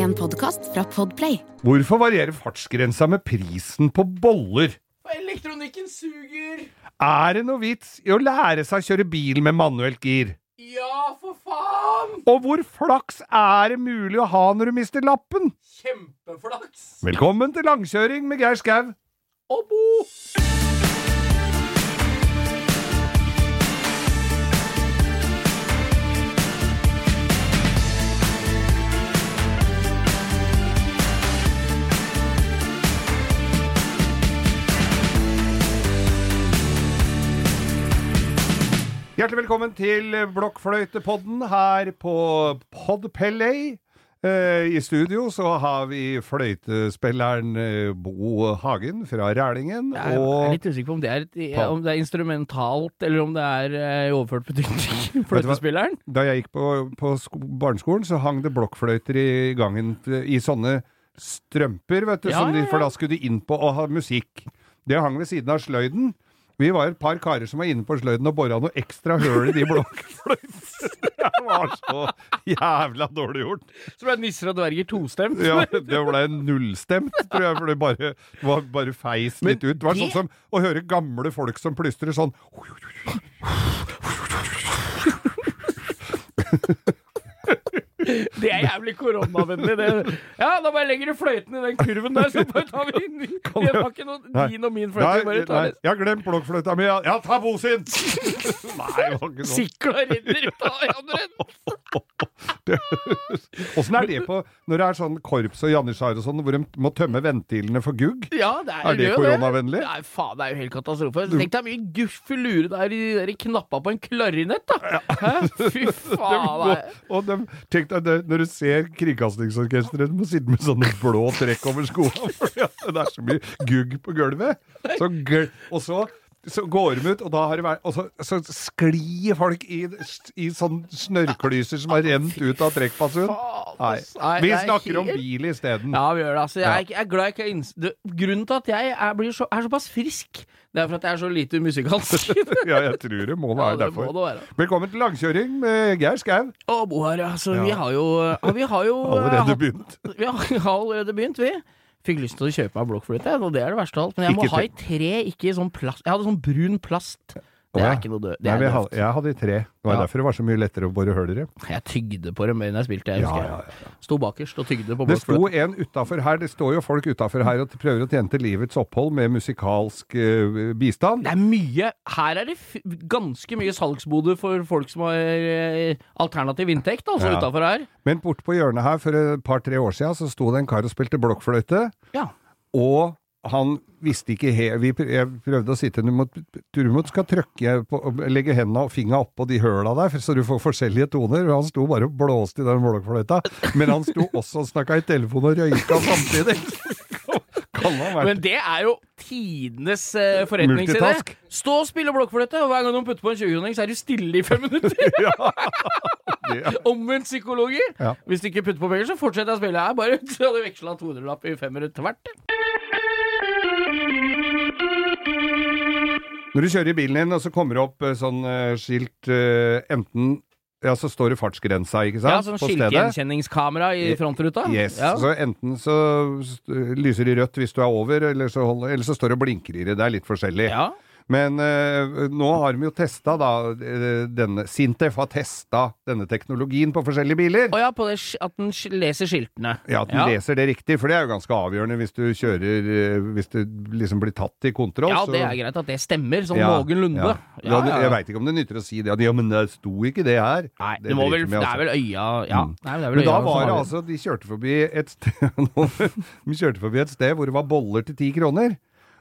En podkast fra Podplay. Hvorfor varierer fartsgrensa med prisen på boller? Elektronikken suger! Er det noe vits i å lære seg å kjøre bil med manuelt gir? Ja, for faen! Og hvor flaks er det mulig å ha når du mister lappen? Kjempeflaks! Velkommen til langkjøring med Geir Skau. Og Bo! Hjertelig velkommen til Blokkfløytepodden her på Podpellay. Eh, I studio så har vi fløytespilleren eh, Bo Hagen fra Rælingen. Jeg er litt usikker på om det er, om det er instrumentalt, eller om det er eh, i overført betydning. Fløytespilleren. da jeg gikk på, på barneskolen, så hang det blokkfløyter i gangen i sånne strømper, vet du, Ja, som de, for da skulle de inn på å ha musikk. Det hang ved siden av sløyden. Vi var et par karer som var inne på sløyden og bora noe ekstra høl i de blokkfløytene. Det var så jævla dårlig gjort. Så ble nisser og dverger tostemt. Ja, det ble nullstemt, tror jeg, for det bare, var bare feis litt ut. Det var sånn som å høre gamle folk som plystrer sånn Det er jævlig koronavennlig. Det. Ja, da bare legger du fløyten i den kurven der, så bare tar vi inn. Det var ikke noe din og min Nei, fløyte. tar nei, jeg har glemt blokkfløyta mi. Ja, ja, ta Bosin! Nei, det var ikke sånn. Sikla renner ut av hverandre. Åssen er det på når det er sånn korps og janitsjar og sånn, hvor de må tømme ventilene for gugg? Ja, det er, Er det koronavennlig? Nei, faen, det er jo helt katastrofe. Tenk deg mye guffelure der i de knappa på en klarinett, da. Hæ? Fy faen. De nei. og de, tenk det, når du ser Kringkastingsorkesteret, må sitte med sånne blå trekk over skoene, for det er så mye gugg på gulvet. Så, gul, og så så går de ut, og da har det vært Og så, så sklir folk i, i sånne snørrklyser som har rent ut av trekkpasset. Nei. Nei, Vi er snakker om bil isteden. Ja, vi gjør det. Altså, jeg, er glad jeg ikke det- Grunnen til at jeg er, så, er såpass frisk, det er for at jeg er så lite musikalsk. Ja, jeg tror det må Ja, være derfor. må det være. Velkommen til langkjøring med Geir Skau. Å, Bo her, ja. Altså, vi har jo, vi har jo Allerede begynt. Vi har, har allerede begynt, vi. Fikk lyst til å kjøpe meg blokkfløyte, og det er det verste av alt. Men jeg må ha i tre, ikke i sånn plast. Jeg hadde sånn brun plast. Det er ikke noe død. Nei, vi døvt. jeg hadde tre. Det var Ja. derfor det var så mye lettere å bore hull i. Jeg tygde på det mer enn jeg spilte. Jeg Ja, husker. ja, Sto bakerst og tygde på Det sto en utafor her, det står jo folk utafor her og prøver å tjene til livets opphold med musikalsk uh, bistand. Det er mye Her er det ganske mye salgsboder for folk som har uh, alternativ inntekt, altså Ja. utafor her. Men bort på hjørnet her for et par-tre år siden så sto det en kar og spilte blokkfløyte, Ja. og han visste ikke helt Jeg prøvde å si til ham at skal trykke på, legge hendene og fingra oppå de høla der, så du får forskjellige toner. Han sto bare og blåste i den blokkfløyta. Men han sto også og snakka i telefonen og røyka samtidig. Men det er jo tidenes uh, forretningsidé. Stå og spille blokkfløyte, og hver gang noen putter på en 20-kroning, så er du stille i fem minutter. Omvendt psykologi. Ja. Hvis du ikke putter på penger, så fortsetter jeg å spille her. Bare hadde veksla 200-lapp i fem minutter tvert. Når du kjører i bilen din, og så kommer det opp eh, sånn eh, skilt eh, enten Ja, så står det fartsgrensa, ikke sant? Ja, sånn skiltgjenkjenningskamera i frontruta. Yes. Ja. Så enten så lyser det rødt hvis du er over, eller så, holder, eller så står det og blinker i det. Det er litt forskjellig. ja. Men eh, nå har de jo testa da eh, denne Sintef har testa denne teknologien på forskjellige biler. Og ja, på det, at den leser skiltene. Ja, at den leser det riktig, for det er jo ganske avgjørende hvis du kjører eh, Hvis du liksom blir tatt i kontroll. Ja, så- det er greit at det stemmer, sånn Ja, noenlunde. ja. Ja, ja, ja. Jeg veit ikke om det nytter å si det. Ja, men det sto ikke det her. Nei, det, må vel, det er vel øya Ja, Mm. nei, det vel Men da var det altså De kjørte forbi et sted De kjørte forbi et sted hvor det var boller til ti kroner.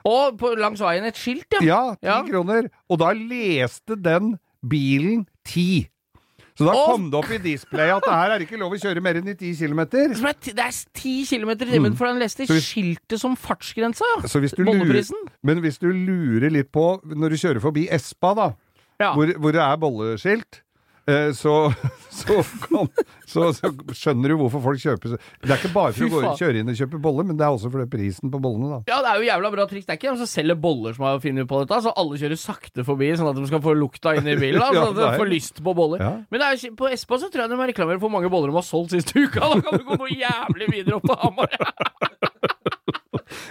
Og på, langs veien et skilt, ja. Ja, ti Ja. kroner. Og da leste den bilen ti. Så da Å! kom det opp i displayet at det her er ikke lov å kjøre mer enn i ti kilometer. Som er ti- Det er ti kilometer i timen, for den leste Mm. Så hvis- skiltet som fartsgrensa, ja. Så hvis du lurer, Bolleprisen. men hvis du lurer litt på når du kjører forbi Espa, da, Ja. hvor, hvor det er bolleskilt så, så, kan, så, så skjønner du hvorfor folk kjøper Det er ikke bare for å gå, kjøre inn og kjøpe boller, men det er også fordi prisen på bollene, da. Ja, det er jo jævla bra triks. Det er ikke de som selger boller som har funnet på dette, så alle kjører sakte forbi, sånn at de skal få lukta inn i bilen. Da, sånn at de får lyst på boller. Ja. Men jo på Espa så tror jeg de reklamerer for mange boller de har solgt siste uka. Da kan du gå noe jævlig videre opp til Hamar.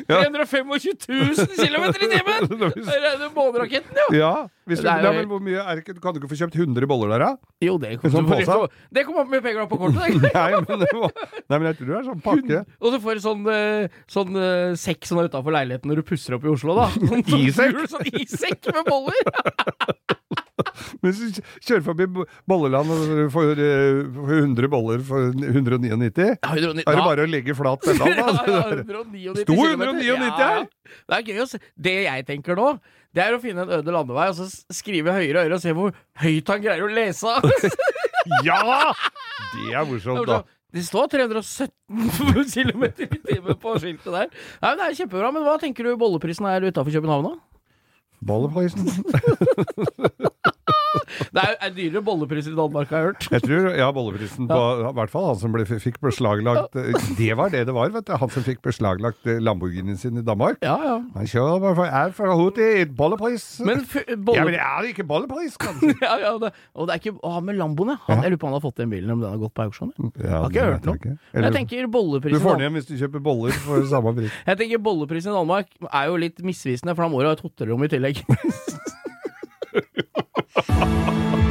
Ja. 325 000 km i timen! Det er den måneraketten, jo. Ja, hvis du, er hvor mye er det Kan du ikke få kjøpt 100 boller der, da? Jo, det kom, sånn det kommer opp mye penger da på kortet. Nei, men, det var, nei, men jeg tror det er sånn pakke. Og du får sånn, eh, sånn eh, sekk som er utafor leiligheten når du pusser opp i Oslo, da. Sånn, Isekk? Sånn isekk med boller! Men du kjører forbi Bo- Bolleland og får eh, 100 boller for 199, Ja, 109 er det bare å legge flat pedal, Ja, da? ja, 199 Sto 199 her? Det er gøy å se. Det jeg tenker nå, det er å finne en øde landevei og så skrive høyere og høyere og se hvor høyt han greier å lese. Ja! Det er morsomt, da. Det står 317 km i timen på skiltet der. Nei, men Det er kjempebra. Men hva tenker du bolleprisen er utafor København, da? Bolleprisen. Det er, er dyrere bollepriser i Danmark, har jeg hørt. Jeg tror, ja, bolleprisen på I hvert fall han som ble, fikk beslaglagt eh, Det var det det var, vet du. Han som fikk beslaglagt eh, Lamborghinien sin i Danmark. Ja, ja. Han kjører for er for hurtig bollepris. Men f ja, men det er ikke bollepris, kanskje. Ja, ja, det, og det er ikke å med Lamboen. Han, Jeg lurer på om han har fått den bilen, om den har gått på auksjon. Ja, Har ikke hørt noe. Men Eller- jeg tenker Du får den igjen hvis du kjøper boller for samme pris. Jeg tenker bolleprisen i Danmark er jo litt misvisende, for da må du ha et hotellrom i tillegg. ハハハハ!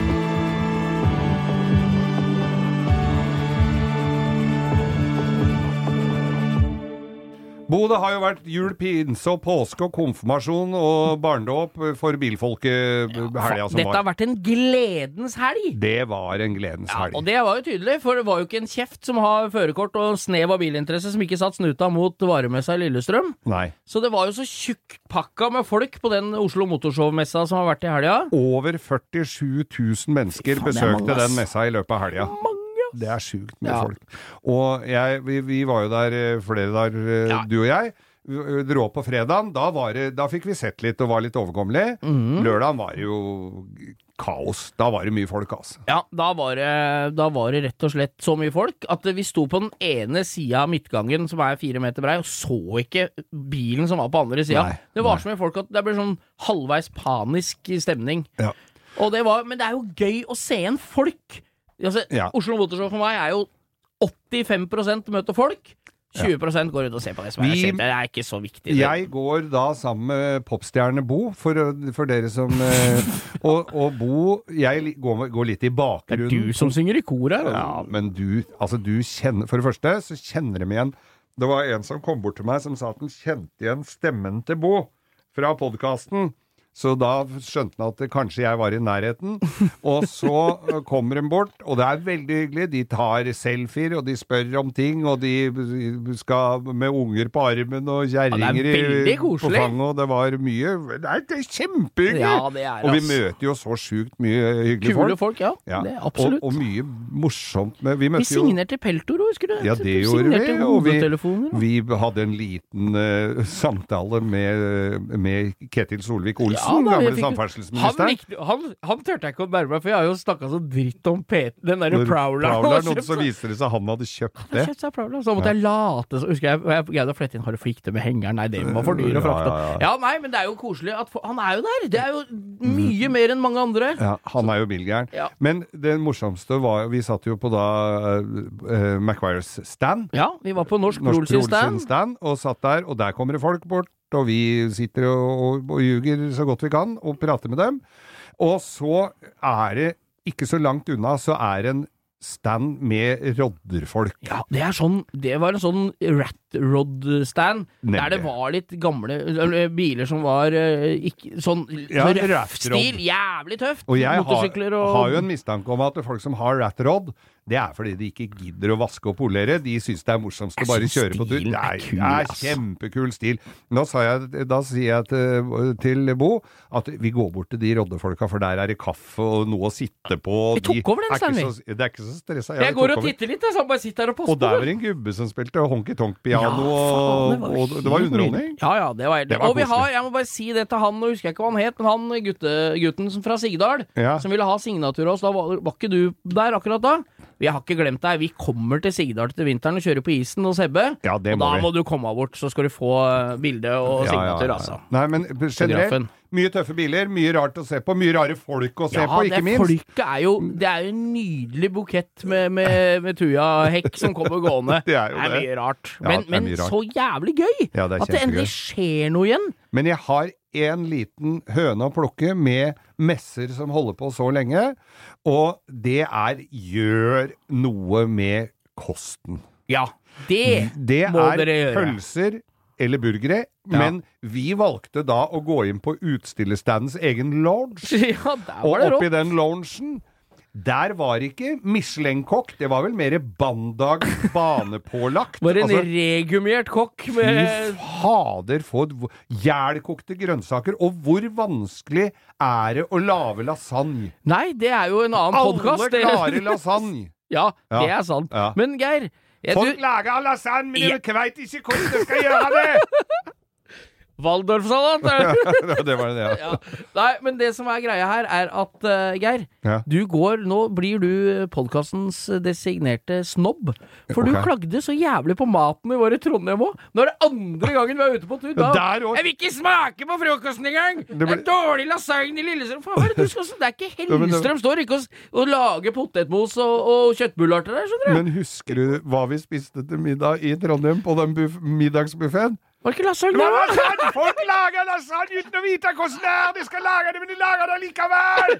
Bo, det har jo vært jul, pinse og påske og konfirmasjon og barndåp for bilfolket helga som Dette har vært en gledens helg! Det var en gledens Ja, helg. og det var jo tydelig, for det var jo ikke en kjeft som har førerkort og snev av bilinteresse som ikke satt snuta mot varemessa i Lillestrøm. Nei. Så det var jo så tjukkpakka med folk på den Oslo Motorshow-messa som har vært i helga. Over 47 000 mennesker er mange, besøkte den messa i løpet av helga. Ass! Det er sjukt mye Ja. folk. Og jeg, vi, vi var jo der eh, flere der, eh, Ja. du og jeg. Vi Dro på fredagen. Da, var det, da fikk vi sett litt og var litt overkommelig. Mm. Lørdagen var jo kaos. Da var det mye folk, altså. Ja, da var, det, da var det rett og slett så mye folk at vi sto på den ene sida av midtgangen, som er fire meter brei, og så ikke bilen som var på andre sida. Det var nei. så mye folk at det ble sånn halvveis panisk stemning. Ja. Og det var, men det er jo gøy å se igjen folk. Altså, Ja. Oslo Motorshow for meg er jo 85% møter folk. 20% går ut og ser på det som er Vi- Det er ikke så viktig. det. Jeg går da sammen med popstjerne Bo, for, for dere som eh, og, og Bo Jeg går, går litt i bakgrunnen. det er du som synger i kor her. Ja, altså. men du, altså du kjenner For det første så kjenner de igjen Det var en som kom bort til meg som sa at han kjente igjen stemmen til Bo fra podkasten. Så da skjønte han at kanskje jeg var i nærheten. Og så eh, kommer de bort, og det er veldig hyggelig. De tar selfier, og de spør om ting, og de skal med unger på armen og kjerringer Ja, er på fanget, og det var mye Det er, kjempehyggelig! Ja, det er, og vi møter jo så sjukt mye hyggelige Kule folk. folk, ja. Ja, Det er absolutt. Og, og mye morsomt med Vi vi signerte jo Peltoro, husker du? Ja, det gjorde vi. Og vi, vi hadde en liten uh, samtale med, med Ketil Solvik-Olsen, Ja, gamle samferdselsministeren. Han, han, han turte jeg ikke å bære meg, for jeg har jo snakka så dritt om P den derre Når Prowler. noen så viser det seg han hadde kjøpt det. Kjøpt Prowler, så måtte jeg late som Husker jeg jeg greide å flette inn Har du flikte med hengeren? Nei, det var for dyr å frakte. ja, ja. Ja, nei, men det er jo koselig at Han er jo der! Det er jo mye mer enn mange andre. Ja, han er jo bilgæren. Ja. Men det morsomste var Vi satt jo på da uh, Macquaries stand. Ja, vi var på Norsk Norsk Prol sin Prol sin stand. stand, og satt der, og der kommer det folk bort, og vi sitter og, og, og ljuger så godt vi kan, og prater med dem. Og så er det, ikke så langt unna, så er det en stand med rodderfolk. Ja, det er sånn Det var en sånn rat rod-stand, der det var litt gamle biler som var eh, ikke sånn Ja, røff stil. Jævlig tøft. Og jeg har, Motorsykler og har jo en mistanke om at folk som har rat rod, det er fordi de ikke gidder å vaske og polere. De syns det er morsomst å bare kjøre på tur. Det er kul, det er kjempekul stil. Da, sa jeg, da sier jeg til, til Bo at vi går bort til de roddefolka, for der er det kaffe og noe å sitte på. Vi tok de over den stand, så- Det er ikke så stressa. Jeg går og titter litt, jeg, så bare sitter her og Og der var det en gubbe som spilte honky-tonk-piano piano og, og det var underholdning. Ja, ja, det var Det var Og vi har, jeg må bare si det til han, nå husker jeg ikke hva han het, men han gutte, gutten fra Sigdal, Ja. som ville ha signatur hos, da var, var ikke du der akkurat da? Vi har ikke glemt deg, vi kommer til Sigdal til vinteren og kjører på isen hos Hebbe. Ja, det og da vi. må du komme bort, så skal du få eh, bilde og Ja, ja, signatur, ja, ja. altså. Nei, men generelt. Mye tøffe biler, mye rart å se på, mye rare folk å se Ja, på, ikke minst. folket er jo Det er jo en nydelig bukett med, med, med tujahekk som kommer gående. Det er jo det. mye rart. Ja, Men, det er men mye rart. så jævlig gøy! Ja, det er At det endelig skjer noe igjen. Men jeg har en liten høne å plukke med messer som holder på så lenge, og det er gjør noe med kosten. Ja, det Det må er dere gjøre. Det er pølser eller burgere, Ja. men vi valgte da å gå inn på utstillestandens egen lounge, Ja, og oppi den loungen der var ikke Michelin-kokk, det var vel mer Bandag banepålagt. Var en Altså, regummert kokk Fy med fader, for jælkokte grønnsaker. Og hvor vanskelig er det å lage lasagne? Nei, det er jo en annen Alle podkast. klarer lasagne. Ja, det er sant. Ja. Men Geir Folk lager lasagne, men de vet ikke hvordan de skal gjøre det! Waldorfsalat! er det? det var det, ja. ja. Nei, men det som er greia her, er at uh, Geir, Ja. du går Nå blir du podkastens designerte snobb. For du klagde så jævlig på maten i var i Trondheim òg. Nå er det andre gangen vi er ute på tur. Da, jeg vil ikke smake på frokosten engang! Det, ble- er dårlig lasagne i Lillestrøm. Faen, hva er det du skal Det er ikke Ja, Hellstrøm står ikke og, og lager potetmos og, og kjøttbuller til deg, skjønner du. Men husker du hva vi spiste til middag i Trondheim på den buff middagsbuffeen? Var det ikke lasagne? da? Folk lager lasagne uten å vite hvordan det er! De skal lage det, men de lager det likevel!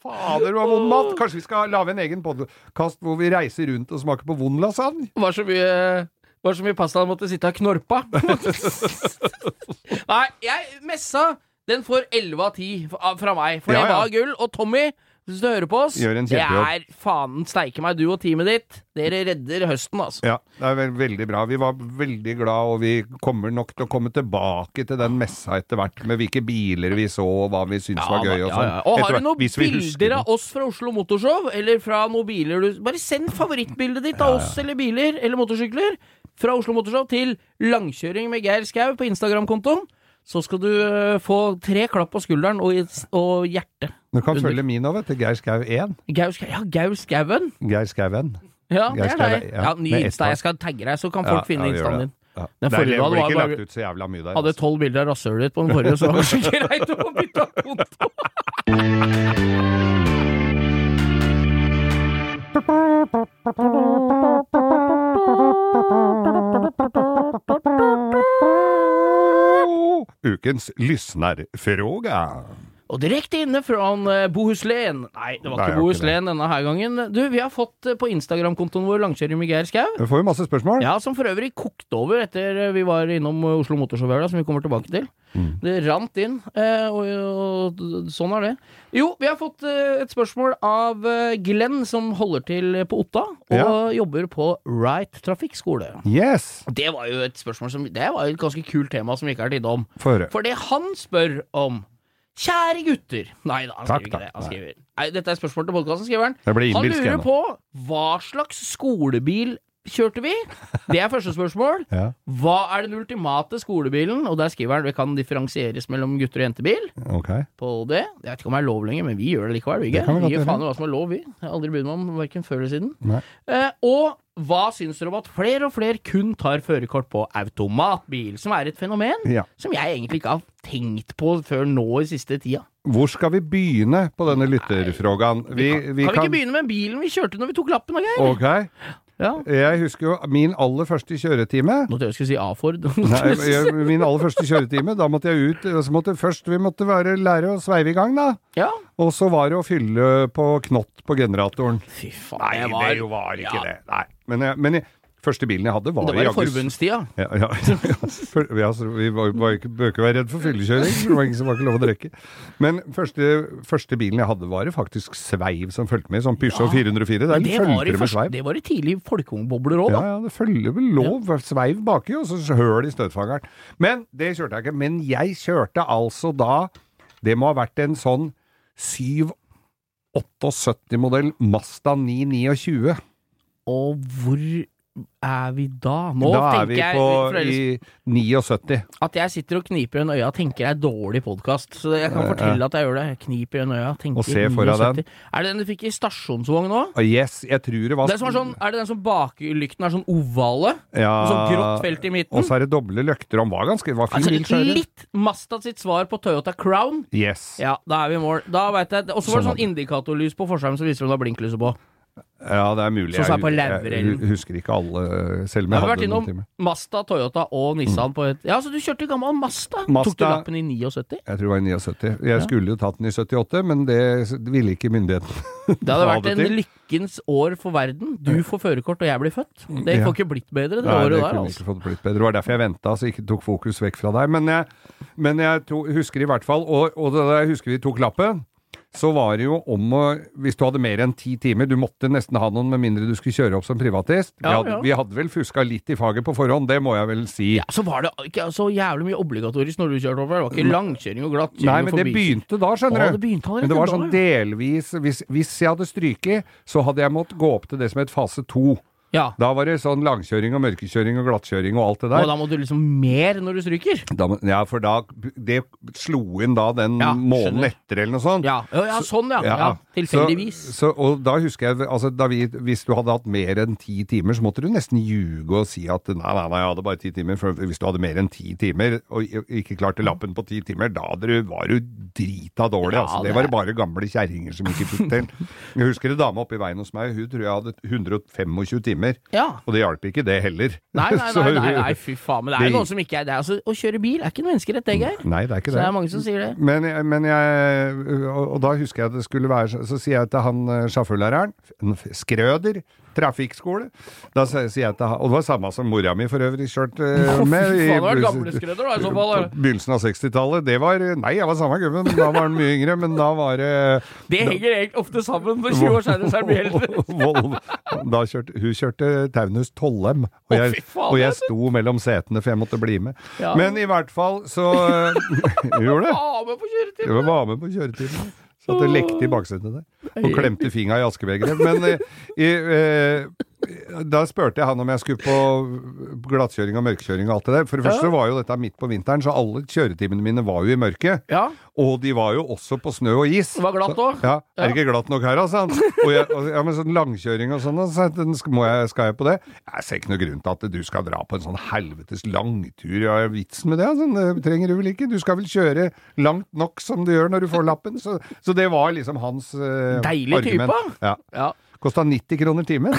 Fader, du har vond mat. Kanskje vi skal lage en egen podkast hvor vi reiser rundt og smaker på vond lasagne? var så mye var så mye pasta han måtte sitte og knorpa. Nei, jeg messa den får 11 av 10 fra meg, for Ja, det ja. var gull. Og Tommy, hvis du hører på oss, det er faen steike meg, du og teamet ditt. Dere redder høsten, altså. Ja, det er vel, veldig bra. Vi var veldig glad, og vi kommer nok til å komme tilbake til den messa etter hvert, med hvilke biler vi så, og hva vi syntes var gøy og sånn. ja. Og har du noen bilder av oss fra Oslo Motorshow, eller fra noen biler du Bare send favorittbildet ditt av oss eller biler eller motorsykler fra Oslo Motorshow til langkjøring med Geir Skau på Instagram-kontoen. Så skal du øh, få tre klapp på skulderen og, og hjerte. Du kan under. følge min òg, vet du. Geir Skau 1. Geir Skau, ja, Gaur Skauen. Geir Skauen. Ja, det er deg. ja, Ja, ny Insta. Jeg skal tagge deg, så kan folk finne ja, Instaen din. Ja. Den forrige var ikke bare- lagt ut så jævla mye der. Hadde altså. tolv bilder av rasshølet ditt på den forrige, så det var kanskje ikke greit å bytte konto. Ukens lyssnarfråga. Og direkte inne fra eh, Bohuslän. Nei, det var Nei, ikke Bohuslän denne her gangen. Du, vi har fått eh, på Instagram-kontoen vår Langkjøring med Geir Skau. Vi får jo masse spørsmål. Ja, som for øvrig kokte over etter eh, vi var innom Oslo Motorshow i som vi kommer tilbake til. Mm. Det rant inn, eh, og, sånn er det. Jo, vi har fått et spørsmål av Glenn, som holder til på Otta, og Ja. jobber på Right trafikkskole. Yes! Det var jo et spørsmål som Det var jo et ganske kult tema som vi ikke har tid om. For det han spør om Kjære gutter Nei da, han skriver ikke det. Han skriver. Nei, dette er spørsmål til podkasten, skriver han. Ble Han innbilsk lurer igjen på hva slags skolebil kjørte vi? Det er første spørsmål. Ja. Hva er den ultimate skolebilen? Og der skriver han det kan differensieres mellom gutter- og jentebil. Okay. På det. Jeg vet ikke om det er lov lenger, men vi gjør det likevel. Vi, Det vi vi gir faen i hva som er lov, vi. Jeg har aldri brydd meg om verken før eller siden. Eh, og hva syns dere om at flere og flere kun tar førerkort på automatbil, som er et fenomen Ja. som jeg egentlig ikke har tenkt på før nå i siste tida? Hvor skal vi begynne på denne lytterfrågan? Vi, kan, vi kan vi ikke begynne med bilen vi kjørte når vi tok lappen, da, Geir? Ja. Jeg husker jo min aller første kjøretime. Nå trodde jeg skulle si A-Ford. Min aller første kjøretime, da måtte jeg ut så måtte, Først vi måtte være, lære å sveive i gang, da. ja. Og så var det å fylle på knott på generatoren. Fy faen, Nei, det var, det var ikke ja, det. Nei. Men, jeg, men jeg, første bilen jeg hadde, var Det var i jaggu- forbundstida. Ja, ja, For, ja, vi var, var ikke, bør ikke være redd for fyllekjøring, for det var ingen som var ikke lov å drikke. Men første, første bilen jeg hadde, var det faktisk sveiv som fulgte med, sånn Peugeot 404. Der Det var, i det med sveiv. det var i tidlig folkeungbobler òg, Ja, da. ja, det følger vel lov. Sveiv baki, og så høl i støtfangeren. Men det kjørte jeg ikke. Men jeg kjørte altså da Det må ha vært en sånn 778-modell Masta 929. Og hvor er vi da? Nå da er vi på jeg, i 79. At jeg sitter og kniper igjen øya, tenker jeg er dårlig podkast. Så jeg kan fortelle at jeg gjør det. Jeg kniper igjen øya, tenker Og se foran 79. den. Er det den du fikk i stasjonsvogn nå? Ah, Yes, jeg tror det var Det som er, sånn, er det den som baklykten er sånn ovale? ja, Med sånn grått felt i midten? Og så er det doble løkter. Han var ganske var fin Altså, litt Masta sitt svar på Toyota Crown. Yes. Ja, da er vi i mål. Da vet jeg Og så var det Sånn sånn indikatorlys på forskjermen som viser om det har blinklyset på. Ja, det er mulig. Som er på Jeg- jeg husker ikke alle, selv om jeg hadde noen timer. Masta, Toyota og Nissan på et Ja, så du kjørte gammel Masta Tok du lappen i 79? Jeg tror det var i 79. Jeg skulle jo tatt den i 78, men det ville ikke myndighetene. Det hadde vært en lykkens år for verden. Du får førerkort, og jeg blir født. Det Ja. får ikke blitt bedre det Nei, året det der, altså. ikke fått blitt bedre. Det var derfor jeg venta, så jeg ikke tok fokus vekk fra deg. Men jeg, men jeg to, husker i hvert fall, og, og da jeg husker vi tok lappen, så var det jo om å Hvis du hadde mer enn ti timer, du måtte nesten ha noen med mindre du skulle kjøre opp som privatist. vi, hadde, ja. vi hadde vel fuska litt i faget på forhånd, det må jeg vel si. Ja, så var det ikke så jævlig mye obligatorisk når du kjørte over. Det var ikke langkjøring og glatt Nei, men det begynte da, skjønner du. det men det var sånn delvis hvis, hvis jeg hadde stryket, så hadde jeg måttet gå opp til det som het fase to. Ja. Da var det sånn langkjøring og mørkekjøring og glattkjøring og alt det der. Og da må du liksom mer når du stryker. Da, ja, for da Det slo inn da den Ja, måneden etter eller noe sånt. Ja, ja, sånn ja. ja. Tilfeldigvis. Så, så, og da husker jeg altså, da vi, Hvis du hadde hatt mer enn ti timer, så måtte du nesten ljuge og si at nei, nei, nei, jeg hadde bare ti timer. For hvis du hadde mer enn ti timer og ikke klarte lappen på ti timer, da du, var du drita dårlig. Ja, altså. Det det var det bare gamle kjerringer som ikke fikk til. Jeg husker en dame oppe i veien hos meg, hun tror jeg hadde 125 timer. Ja. Og det hjalp ikke, det heller. Nei, nei, nei, nei, nei, fy faen. Men det er noen som ikke er det. Altså, å kjøre bil er ikke en menneskerett, det, Geir. Nei, det er ikke Så det det. er mange som sier det. Men, men jeg og, og da husker jeg at det skulle være så- Så sier jeg til han eh, sjåførlæreren Skrøder trafikkskole. Da sier jeg til han Og det var samme som mora mi for øvrig kjørte eh, med. i Begynnelsen av 60-tallet. Det var Nei, jeg var samme gubben. Da var han mye yngre, men da var det Det henger egentlig ofte sammen. For 20 år seinere er du eldre. Kjørte, hun kjørte Taunus Tollem, og jeg, og jeg sto mellom setene for jeg måtte bli med. Men i hvert fall så Hun gjorde det. Var med på kjøretimen. Satt og lekte i baksetet der. Og klemte fingra i askebegeret. Men eh, i, eh, da spurte jeg han om jeg skulle på glattkjøring og mørkekjøring og alt det der. For det første så var jo dette midt på vinteren, så alle kjøretimene mine var jo i mørket. Ja, Og de var jo også på snø og is. det var glatt òg. Ja, er det ikke glatt nok her, altså? Og, jeg, og ja, men sånn langkjøring og sånn, så jeg, skal, må jeg, skal jeg på det? Jeg ser ikke noe grunn til at du skal dra på en sånn helvetes langtur. Ja, vitsen med det, altså, det trenger du vel ikke? Du skal vel kjøre langt nok som du gjør når du får lappen? Så, så det var liksom hans uh, Deilig type. Ja. Ja. Kosta 90 kroner timen.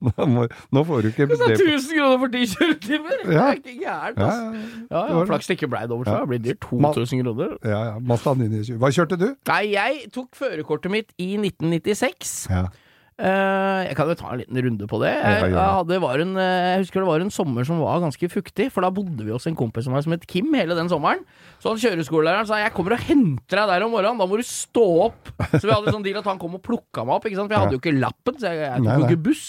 nå, nå får du ikke Det er 1000 kroner for 10 kjøretimer! Det er ikke gærent, ja, altså. ja, Ja, ja, Flaks det ikke blei dobbelt så. Det blir dyrt. 2000 kroner. ja, ja. Mazda 920. Hva kjørte du? Nei, jeg tok førerkortet mitt i 1996. Ja. Eh, jeg kan jo ta en liten runde på det. Jeg, jeg, en, eh, jeg husker det var en sommer som var ganske fuktig, for da bodde vi hos en kompis av meg som het Kim hele den sommeren. Så han kjøreskolelæreren sa jeg kommer og henter deg der om morgenen, da må du stå opp. Så vi hadde sånn deal at han kom og plukka meg opp, for jeg hadde jo ikke lappen. Så jeg, jeg tok jo ikke buss.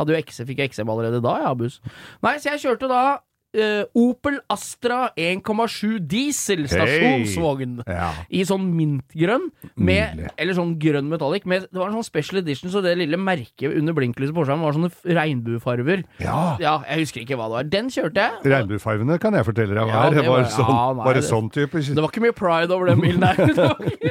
Hadde jo ekse, fikk jeg eksem allerede da, jeg har buss. Nei, så jeg kjørte da eh, Opel Astra 1,7 diesel stasjonsvogn. Ja. I sånn mintgrønn, med, eller sånn grønn metallic. Med, det var en sånn special edition, så det lille merket under blinklyset på skjermen var sånne regnbuefarver. ja. Ja, jeg husker ikke hva det var. Den kjørte jeg. Regnbuefargene kan jeg fortelle deg hva Ja, det var var- sånn, nei, bare det- sånn type Det var ikke mye pride over den bilen der.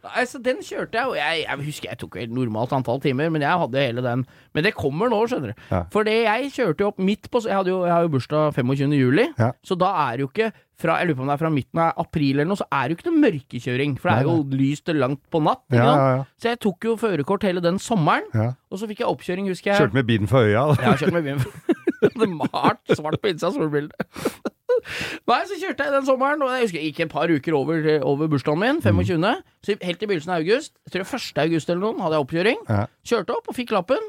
Nei, så den kjørte jeg, og jeg, jeg husker jeg tok et normalt antall timer, men jeg hadde hele den. Men det kommer nå, skjønner du. For det jeg kjørte jo opp midt på Jeg, jo, jeg har jo bursdag 25. juli, Ja. så da er det jo ikke fra, Jeg lurer på om det er fra midten av april eller noe, så er det jo ikke noe mørkekjøring. For det er jo lyst til langt på natt. Ja, ja. Så jeg tok jo førerkort hele den sommeren, og så fikk jeg oppkjøring, husker jeg. Kjørte med bilen for øya. Da. Ja, kjørte med bilen. for øya. malt svart på innsida av solbildet. Nei, så kjørte jeg den sommeren, og jeg husker jeg gikk et par uker over, over bursdagen min, 25. Så helt i begynnelsen av august, jeg tror 1. august eller noen, hadde jeg oppkjøring. Ja. Kjørte opp og fikk lappen.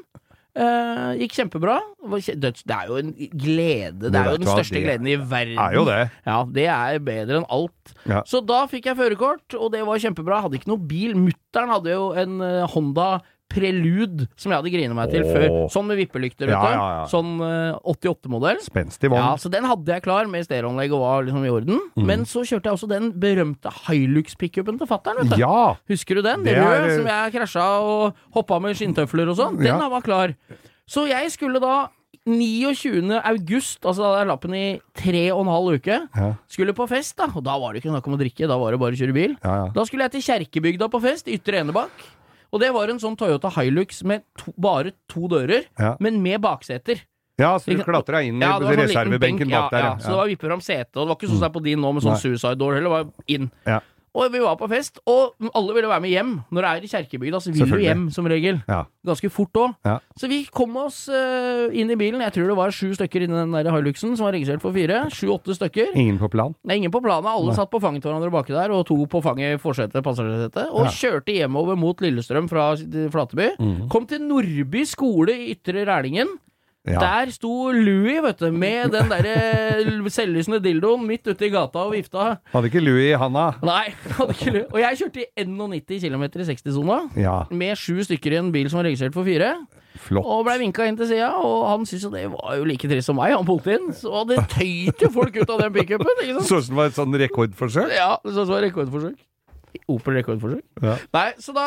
Eh, gikk kjempebra. Det er jo en glede. Det er jo den største gleden i verden. Er jo det. Ja, det er bedre enn alt. Ja. Så da fikk jeg førerkort, og det var kjempebra. Jeg hadde ikke noe bil. Mutter'n hadde jo en eh, Honda Prelude, som jeg hadde grinet meg til Åh. før. Sånn med vippelykter, vet Ja, du. ja, ja. Sånn eh, 88-modell. Spenstig Ja, så den hadde jeg klar med stereoanlegg og var liksom i orden. Mm. Men så kjørte jeg også den berømte Hilux-pickupen til fatter'n, vet du. Ja! Husker du den? Det Den er- røde som jeg krasja og hoppa med skinntøfler og sånn. Den Ja. var klar. Så jeg skulle da 29. august, altså da hadde jeg lappen i tre og en halv uke, Ja. skulle på fest, da. Og da var det ikke snakk om å drikke, da var det bare å kjøre bil. Ja, ja. Da skulle jeg til Kjerkebygda på fest, Ytre Enebakk. Og det var en sånn Toyota Hilux med to, bare to dører, Ja. men med bakseter. ja, så du klatra inn i Ja, sånn reservebenken benk, bak ja, der. Ja, så det var vipper om setet, og det var ikke sånn som det er på din nå med sånn Nei. suicide door heller, det var inn. Ja. Og vi var på fest, og alle ville være med hjem. Når det er i Kjerkebygda, så vil du hjem som regel. Ja. Ganske fort òg. Ja. Så vi kom oss uh, inn i bilen. Jeg tror det var sju stykker inni den der Hiluxen som var registrert for fire. Sju-åtte stykker. Ingen på plan. Er ingen på planen. Alle Nei. satt på fanget til hverandre baki der, og to på fanget i forsetet, passasjersetet. Og Ja. kjørte hjemover mot Lillestrøm fra Flateby. Mm. Kom til Nordby skole i Ytre Rælingen. Ja. Der sto Louis, vet du, med den derre selvlysende dildoen midt ute i gata og vifta. Hadde ikke Louis i handa? Nei, hadde ikke Louis. Og jeg kjørte i 91 km i 60-sona. Ja, Med sju stykker i en bil som var registrert for fire. flott. Og blei vinka inn til sida, og han syntes jo det var jo like trist som meg, han politien. Så det tøyt jo folk ut av den pickupen? Så ut som det var et sånn rekordforsøk. Ja, det så ut som det var rekordforsøk. Opel rekordforsøk. Ja. Nei, så da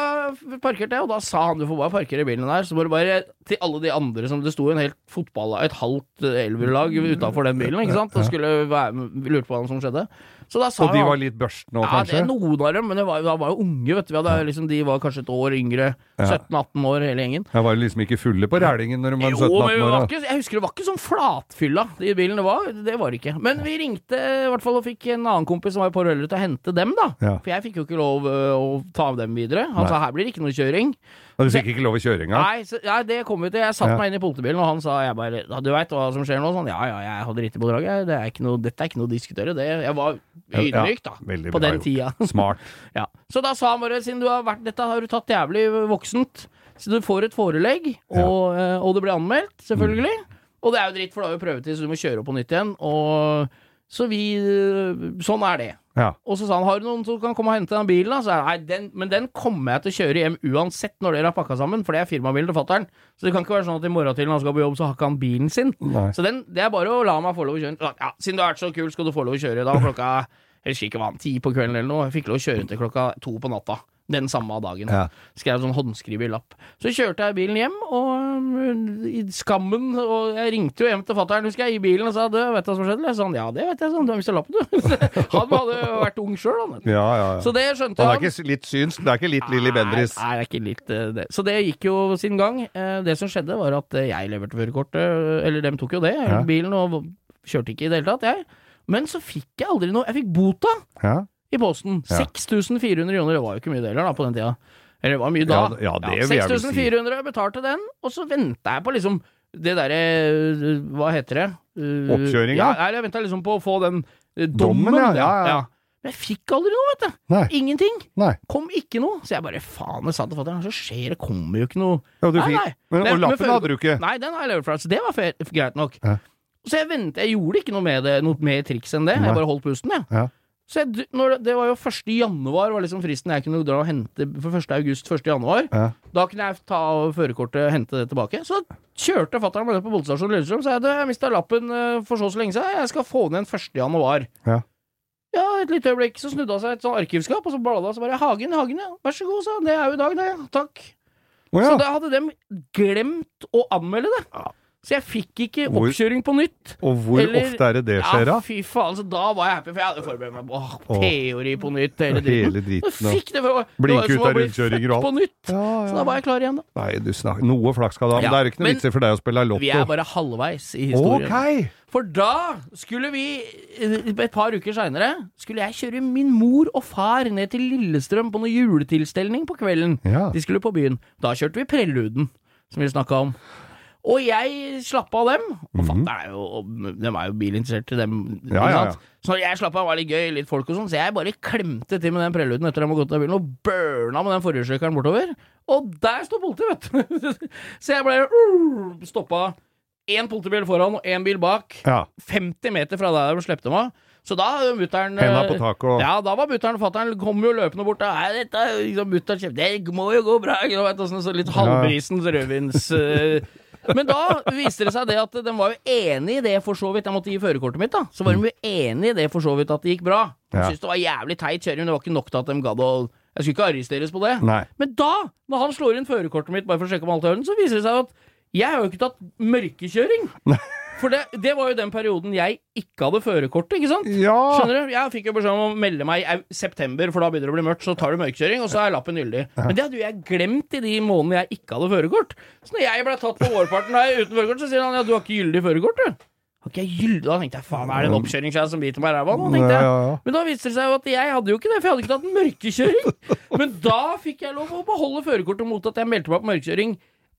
parkerte jeg, og da sa han du får bare parkere bilen der. Så må du bare til alle de andre som Det sto en helt fotball, et halvt elverlag utafor den bilen, ikke sant, og skulle være med, lurte på hva som skjedde. Så da sa Og de var litt børst nå, ja, det kanskje? er noen av dem, men det var, de var jo unge, vet du. Hadde, liksom, de var kanskje et år yngre. 17-18 år, hele gjengen. Jeg var liksom ikke fulle på rælingen når de var 17-18 vi år. var ikke, jeg husker det var ikke sånn flatfylla i bilen. Det var det var det ikke. Men vi ringte i hvert fall og fikk en annen kompis som var på par til å hente dem, da. Ja. For jeg fikk jo ikke lov å ta dem videre. Han sa her blir det ikke noe kjøring. Og du fikk ikke lov å kjøre engang? Nei, så, ja, det kom vi til. Jeg satte Ja. meg inn i politibilen, og han sa jeg bare Du veit hva som skjer nå? Sånn, ja ja, jeg har dritt i pådraget. Det er noe, dette er ikke noe å diskutere. Det, jeg var ydmyk, da. Ja, På den tida. Smart. Ja. Så da sa han bare, siden du har vært, dette har du tatt jævlig voksent, så du får et forelegg, og, eh, og det blir anmeldt, selvfølgelig. Og det er jo dritt, for da har jo prøvetid, så du må kjøre opp på nytt igjen. Og, så vi eh, Sånn er det. Ja. Og så sa han har du noen som kan komme og hente den bilen, da? Så jeg, nei, den, men den kommer jeg til å kjøre hjem uansett når dere har pakka sammen, for det er firmabilen til fatter'n. Så det kan ikke være sånn at i morgen til når han skal på jobb, så har ikke han bilen sin. Nei. Så den, det er bare å la meg få lov å kjøre. Ja, siden du har vært så kul, skal du få lov å kjøre. Da dag klokka jeg husker ikke hva, ti på kvelden eller noe. Jeg fikk lov å kjøre til klokka to på natta. Den samme dagen. Ja. Skrev sånn håndskrevet lapp. Så kjørte jeg bilen hjem, og øh, i skammen Og jeg ringte jo hjem til fatter'n, husker jeg, i bilen og sa du, vet du hva som skjedde? Jeg sa han, ja, det vet jeg, sånn, du har mista lappen, du. han hadde jo vært ung sjøl, han. Ja, ja, ja. Så det skjønte Han Det er ikke litt synsk, det er ikke litt Lilly Bendriss. Nei, det er ikke litt eh, det. Så det gikk jo sin gang. Eh, Det som skjedde, var at eh, jeg leverte førerkortet, eller dem tok jo det, bilen, og kjørte ikke i det hele tatt, jeg. Men så fikk jeg aldri noe Jeg fikk bota Ja. I posten. Ja. 6400 kroner, det var jo ikke mye det heller da, på den tida. Eller det var mye da. Ja, ja, det vil jeg vel si. 6400, jeg betalte den, og så venta jeg på liksom det derre øh, Hva heter det? Uh, Oppkjøringa? Ja, jeg venta liksom på å få den uh, Dommen, dommen. ja, ja. Men jeg fikk aldri noe, vet du. Nei. Ingenting. Nei. Kom ikke noe. Så jeg bare faen, jeg sa til fatter'n, så skjer det, kommer jo ikke noe. Ja, du Nei, nei. Men, og lappen hadde du ikke? Nei, den har jeg levert fra, så det var greit nok. Ja. Så jeg ventet, jeg gjorde ikke noe med det, noe mer triks enn det. Nei. Jeg bare holdt pusten, jeg. Ja. Så jeg, når det, det var jo 1. januar var liksom fristen jeg kunne dra og hente for 1. august, 1. januar. Ja. Da kunne jeg ta førerkortet og hente det tilbake. Så kjørte fatter'n meg ned på politistasjonen Lillestrøm og sa du, jeg mista lappen eh, for så og så lenge siden, jeg skal få den igjen 1. januar. Ja. Ja, et lite øyeblikk, så snudde han seg et sånn arkivskap, og så bladde han, så bare Hagen, Hagen, ja. Vær så god, sa han. Det er jo i dag, det. Takk. Å Så da hadde de glemt å anmelde det. Så jeg fikk ikke oppkjøring på nytt. Og hvor Eller- ofte er det det skjer, da? Ja, fy faen. Så da var jeg happy, for jeg hadde forberedt meg på Åh. teori på nytt. Hele dritten. Hele driten fikk det, for, var ut av rundkjøringer og alt. På nytt. Ja, Så da var jeg klar igjen, da. Nei, du snakker Noe flaks skal du ha, men Ja, det er ikke noe vits i for deg å spille Vi er bare halvveis i historien. Okay. For da skulle vi, eh, et par uker seinere, skulle jeg kjøre min mor og far ned til Lillestrøm på noe juletilstelning på kvelden. Ja. De skulle på byen. Da kjørte vi Preluden, som vi snakka om. Og jeg slapp av dem. Og fatter'n er jo De er jo bilinteresserte, dem. Mhm. Ja, ja, ja. Så Så jeg slapp av, var litt gøy, litt folk og sånn, så jeg bare klemte til med den preluden etter at de hadde gått av bilen, og burna med den forhjulstrekkeren bortover. Og der står politiet, vet du! så jeg ble uh, stoppa. Én politibil foran og én bil bak. Ja. 50 meter fra der de slepte meg. Så da mutter'n og Ja, da var mutter'n og fatter'n kom jo løpende bort. Nei, dette liksom mutter'n. Det må jo gå bra. ikke sant, og sånn, så litt halvbrisens rødvins... men da viste det seg det at den var jo enig i det for så vidt. Jeg måtte gi førerkortet mitt, da. Så var de jo enig i det for så vidt at det gikk bra. De syntes det var jævlig teit kjøring, men det var ikke nok til at de gadd å Jeg skulle ikke arresteres på det. Nei. Men da, når han slår inn førerkortet mitt bare for å sjekke om alt er i orden, så viser det seg at jeg har jo ikke tatt mørkekjøring. For det, det var jo den perioden jeg ikke hadde førerkortet, ikke sant? Ja! Skjønner du? Jeg fikk jo beskjed om å melde meg i september, for da begynner det å bli mørkt. Så tar du mørkekjøring, og så er lappen gyldig. Men det hadde jo jeg glemt i de månedene jeg ikke hadde førerkort. Så når jeg ble tatt på vårparten her uten førerkort, så sier han ja, du har ikke gyldig førerkort, du. Har ikke jeg gyldig? Da tenkte jeg faen, er det en oppkjøringskjær som biter meg i ræva nå? tenkte jeg. Men da viste det seg jo at jeg hadde jo ikke det, for jeg hadde ikke tatt mørkekjøring. Men da fikk jeg lov å beholde førerkortet mot at jeg meldte meg på mørkekjøring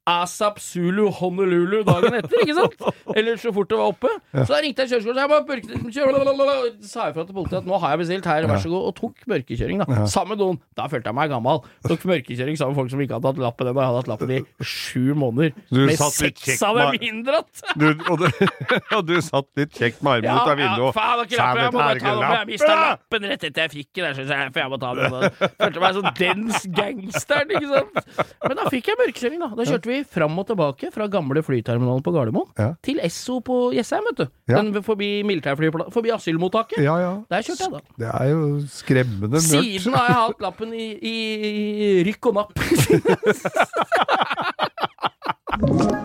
ASAP Zulu Honolulu dagen etter, ikke sant? Eller så fort det var oppe. Så da ringte jeg kjøreskolen, så jeg bare mørke- sa jeg fra til politiet at nå har jeg bestilt her, vær så god, og tok mørkekjøring, da. Sammen med noen. Da følte jeg meg gammel. Tok mørkekjøring sammen med folk som ikke hadde hatt lappen ennå. Jeg hadde hatt lappen i sju måneder. Du med satt seks av dem inndratt. Du, og, du, og du satt litt kjekt med armen ut av vinduet. og- faen, ikke lappen. Jeg må bare ta den. Jeg mista Lappen! rett etter jeg fikk den. jeg- For jeg må ta den. Følte meg som dens gangsteren, ikke sant. Men da fikk jeg mørkekjøring, da. Da kjørte vi fram og tilbake fra gamle flyterminalen på Gardermoen Ja. til Esso på Jessheim, vet du. Ja. Den forbi militærflyplassen, forbi asylmottaket. Ja, ja. Der kjørte jeg, da. Det er jo skremmende mørkt. Siden har jeg hatt lappen i, i rykk og napp.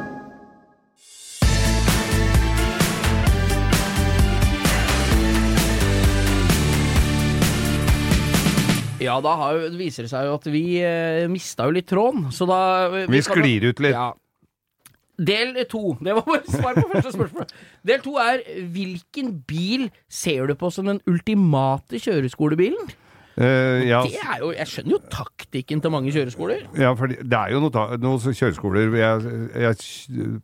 Ja, da har viser det seg jo at vi eh, mista jo litt tråden, så da Vi, Vi sklir ut litt. Ja. Del to. Det var bare svar på første spørsmål. Del to er hvilken bil ser du på som den ultimate kjøreskolebilen? Eh, ja, Det er jo, Jeg skjønner jo taktikken til mange kjøreskoler. ja, for det er jo noe noen kjøreskoler jeg, jeg,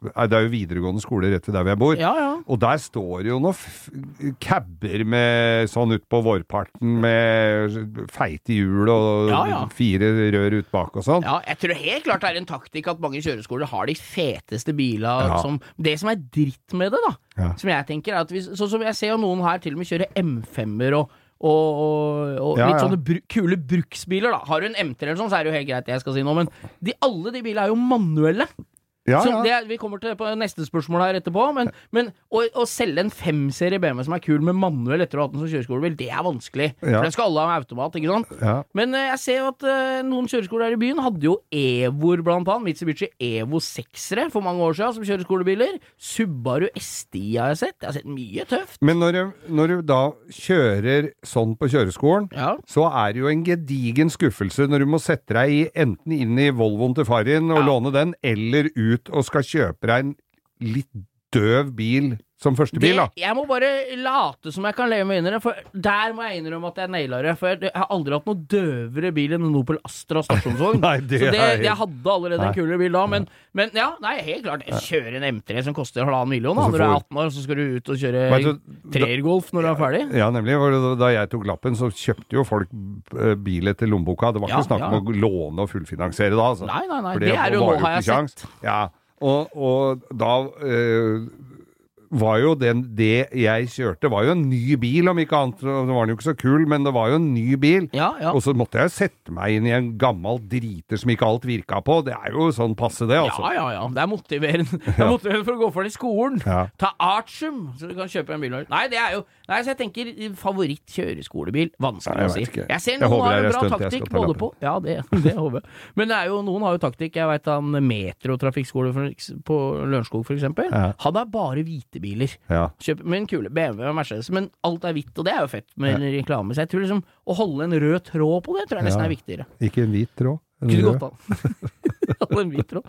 Det er jo videregående skoler rett ved der jeg bor. Ja, ja. Og der står jo noen cabber med sånn ut på vårparten med feite hjul og fire rør ut bak og sånn. Ja, jeg tror helt klart det er en taktikk at mange kjøreskoler har de feteste bila som Det som er dritt med det, da, Ja. som jeg tenker, er at hvis Sånn som jeg ser jo noen her til og med kjøre M5-er og og, og, og Ja, litt sånne br kule bruksbiler, da. Har du en M3 eller sånn, så er det jo helt greit, jeg skal si nå, men de, alle de bilene er jo manuelle. Ja, Så ja. det, vi kommer til på neste spørsmål her etterpå, men, men å, å selge en 5-serie BMW som er kul med manuell etter å ha hatt den som kjøreskolebil, det er vanskelig. Ja. For den skal alle ha med automat, ikke sant? Men uh, jeg ser jo at uh, noen kjøreskoler her i byen hadde jo Evoer, blant annet. Mitsubishi Evo 6-ere for mange år siden som kjøreskolebiler. Subaru STI har jeg sett. Jeg har sett mye tøft. Men når du, når du da kjører sånn på kjøreskolen, så er det jo en gedigen skuffelse når du må sette deg i, enten inn i Volvoen til far din og låne den, eller ut og skal kjøpe deg en litt døv bil som første bil, da. Det, jeg må bare late som jeg kan leve med innere, for der må jeg innrømme at jeg naila det. For jeg, jeg har aldri hatt noe døvere bil enn en Opel Astra stasjonsvogn. Nei, det så det, er jeg hadde allerede Nei. en kulere bil da, men, men ja, nei, helt klart. Kjøre en M3 som koster halvannen million da, når du er 18 år, så skal du ut og kjøre trergolf når du er ferdig. Ja, nemlig. Da jeg tok lappen, så kjøpte jo folk eh, bil etter lommeboka. Det var ikke Ja, snakk ja. om å låne og fullfinansiere da. Altså. Nei, nei, nei, For det er jo nå, har jeg sett. Ja, og, og da eh, var jo den Det jeg kjørte, var jo en ny bil, om ikke annet. Det var jo ikke så kul, men det var jo en ny bil. Ja, ja. Og så måtte jeg sette meg inn i en gammel driter som ikke alt virka på. Det er jo sånn passe, det, altså. Ja, ja, ja. Det er motiverende, det er motiverende for å gå for det i skolen. Ta artium, så du kan kjøpe en bil. Nei, det er jo Nei, så jeg tenker favoritt-kjøreskolebil. Vanskelig å si. ikke. Jeg ser noen jeg har en en bra stund taktikk både på Ja, det, det håper jeg. Men det er jo, noen har jo taktikk. Jeg veit han metrotrafikkskole for på Lørenskog, for eksempel. Han er bare hvite biler. Ja. Kjøp med en kule BMW og Mercedes, men alt er hvitt, og det er jo fett med reklame. Så jeg tror liksom å holde en rød tråd på det, tror jeg nesten Ja. er viktigere. Ikke en hvit tråd. en Kunne rød. an. En hvit tråd.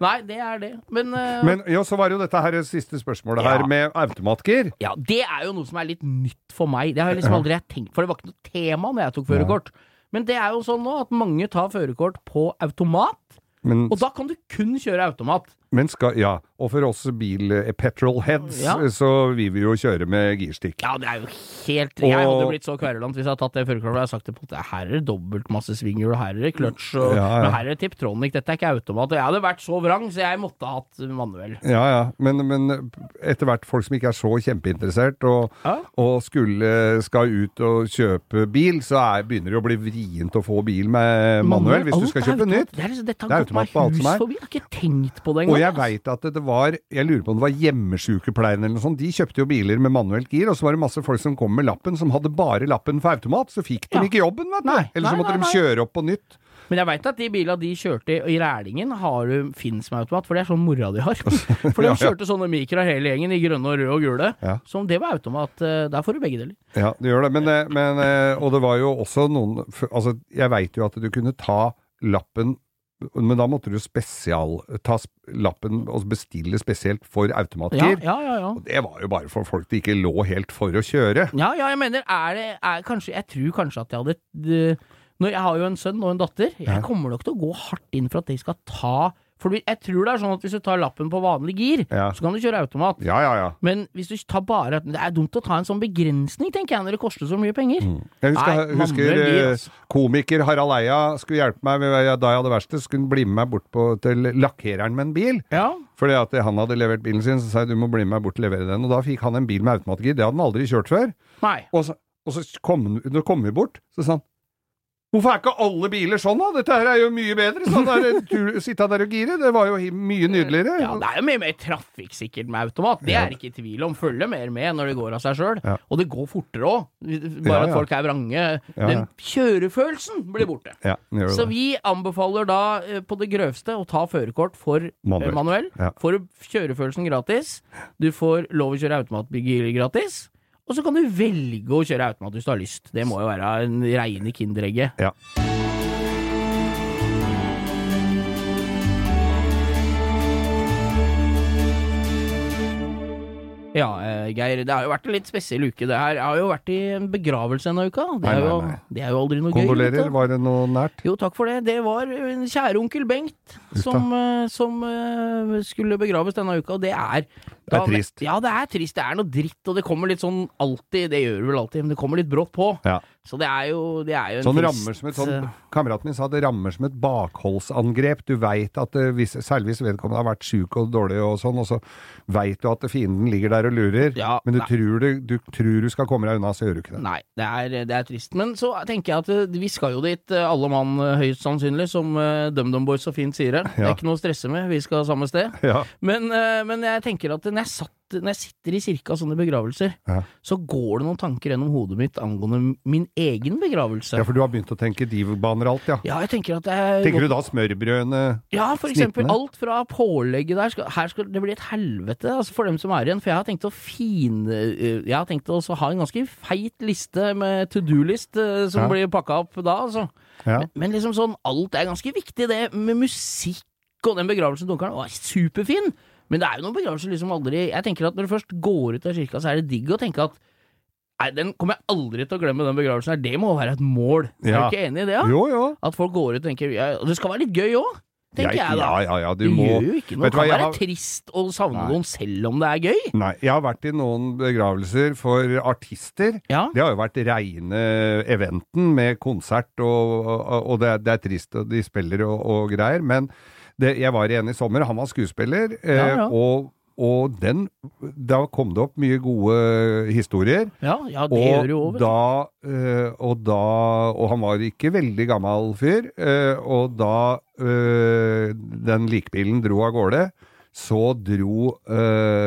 Nei, det er det. Men, uh, Men ja, så var jo dette her siste spørsmålet Ja. her med automatgir. Ja, det er jo noe som er litt nytt for meg. Det har jeg liksom aldri tenkt For det var ikke noe tema når jeg tok førerkort. Men det er jo sånn nå at mange tar førerkort på automat, Men og da kan du kun kjøre automat. Men skal, ja, og for oss bil eh, Ja. så vil vi jo kjøre med girstikk. Ja, det er jo helt Jeg hadde blitt så kverulant hvis jeg hadde tatt det førerkortet og sagt til politiet her er det dobbelt masse svinghjul, her er det kløtsj, og Ja, ja. her er det Tiptronic, dette er ikke automat. Jeg hadde vært så vrang, så jeg måtte ha hatt manuell. Ja, ja, men, men etter hvert folk som ikke er så kjempeinteressert, og, og skulle, skal ut og kjøpe bil, så er, begynner det å bli vrient å få bil med manuell, hvis du skal kjøpe nytt. Det er liksom, dette har gått meg automat på alt som hus er. forbi. Jeg har ikke tenkt på det engang. Jeg veit at det var Jeg lurer på om det var hjemmesykepleierne eller noe sånt. De kjøpte jo biler med manuelt gir, og så var det masse folk som kom med lappen som hadde bare lappen for automat. Så fikk de Ja. ikke jobben, vet du. Nei, Eller så nei, måtte nei, de kjøre opp på nytt. Men jeg veit at de bilene de kjørte i Rælingen, har du fins med automat, for det er sånn mora de har. For de kjørte sånne mikra hele gjengen, i grønne og røde og gule. Ja. Som det var automat. eh, Der får du begge deler. Ja, det gjør det. Men, eh, men eh, Og det var jo også noen Altså, jeg veit jo at du kunne ta lappen men da måtte du spesial ta lappen og bestille spesielt for automatgir. ja, ja. ja. Og det var jo bare for folk det ikke lå helt for å kjøre. Ja, ja, jeg mener, er det er kanskje, Jeg tror kanskje at jeg hadde det- Når Jeg har jo en sønn og en datter. Jeg kommer nok til å gå hardt inn for at de skal ta For jeg tror det er sånn at hvis du tar lappen på vanlig gir, Ja. så kan du kjøre automat. Ja, ja, ja. Men hvis du tar bare Det er dumt å ta en sånn begrensning, tenker jeg, når det koster så mye penger. Jeg husker, Nei, husker gir, eh, altså. komiker Harald Eia skulle hjelpe meg da jeg hadde verksted. Skulle bli med meg bort på, til lakkereren med en bil. Ja. Fordi at han hadde levert bilen sin, så sa jeg du må bli med meg bort og levere den. Og da fikk han en bil med automatgir. Det hadde han aldri kjørt før. Nei. Og så, og så kom, kom vi bort, så sa han Hvorfor er ikke alle biler sånn, da? Dette her er jo mye bedre. Sånn der, du, sitte der og gire, det var jo mye nydeligere. Ja, det er jo mye mer trafikksikkert med automat. Det er ikke ikke tvil om. Følger mer med når det går av seg sjøl. Ja. Og det går fortere òg. Bare Ja, at folk er vrange. Den kjørefølelsen blir borte. Så vi anbefaler da eh, på det grøvste å ta førerkort for eh, Manuell. Får du kjørefølelsen gratis. Du får lov å kjøre automatbil gratis. Og så kan du velge å kjøre automat hvis du har lyst. Det må jo være en reine kinderegget. Ja. Ja, eh, Geir, det har jo vært en litt spesiell uke. Det her Jeg har jo vært i en begravelse denne uka. Det Nei, er, nei, jo, nei. det er jo aldri noe gøy. Kondolerer, var det noe nært? Jo, takk for det. Det var en kjære onkel Bengt som, eh, som eh, skulle begraves denne uka, og det er Det er trist. Ja, det er trist. Det er noe dritt, og det kommer litt sånn alltid Det gjør det vel alltid, men det kommer litt brått på. Ja. Så det er jo, det er jo en Sånn trist rammer som et sånn eh, Kameraten min sa det rammer som et bakholdsangrep. Du veit at det, hvis, særlig hvis vedkommende har vært sjuk og dårlig og sånn, og så veit du at fienden ligger der og lurer, Ja, men du tror, det, du tror du skal komme deg unna, så gjør du ikke det. Nei, det er, det er trist. Men så tenker jeg at eh, vi skal jo dit, eh, alle mann eh, høyst sannsynlig, som DumDum Boys så fint sier det. Det er ikke noe å stresse med, vi skal samme sted. Ja. Men, eh, men jeg tenker at når jeg, satt, når jeg sitter i kirka sånne begravelser, Ja. så går det noen tanker gjennom hodet mitt angående min egen begravelse. ja, for du har begynt å tenke div-baner alt, ja. Ja, jeg tenker at jeg... er Tenker du da smørbrødene Ja, for eksempel snittene? alt fra pålegget der. Skal, her skal det bli et helvete altså for dem som er igjen. For jeg har tenkt å fin... eh, Jeg har tenkt å ha en ganske feit liste med to do-list eh, som Ja. blir pakka opp da, altså. Ja. Men, men liksom sånn, alt er ganske viktig. Det med musikk og den begravelsen til onkelen var superfin. Men det er jo noen begravelser liksom aldri Jeg tenker at når du først går ut av kirka, så er det digg å tenke at Nei, den kommer jeg aldri til å glemme, den begravelsen her. Det må være et mål. Er du ikke enig i det? Ja? Jo, jo. At folk går ut og tenker ja, Og det skal være litt gøy òg, tenker jeg, da. Ja, ja, ja, du det må gjør jo ikke noe. Det du kan jeg være har- trist å savne Nei. noen selv om det er gøy. Nei, jeg har vært i noen begravelser for artister. Ja. Det har jo vært reine eventen med konsert, og, og, og det, er- det er trist, og de spiller og, og greier. Men det, jeg var i en i sommer, han var skuespiller, eh, Ja, ja. og, og den Da kom det opp mye gode historier. Ja, ja det gjør jo Og da, eh, og da Og han var ikke veldig gammel fyr. eh, og da den likbilen dro av gårde, så dro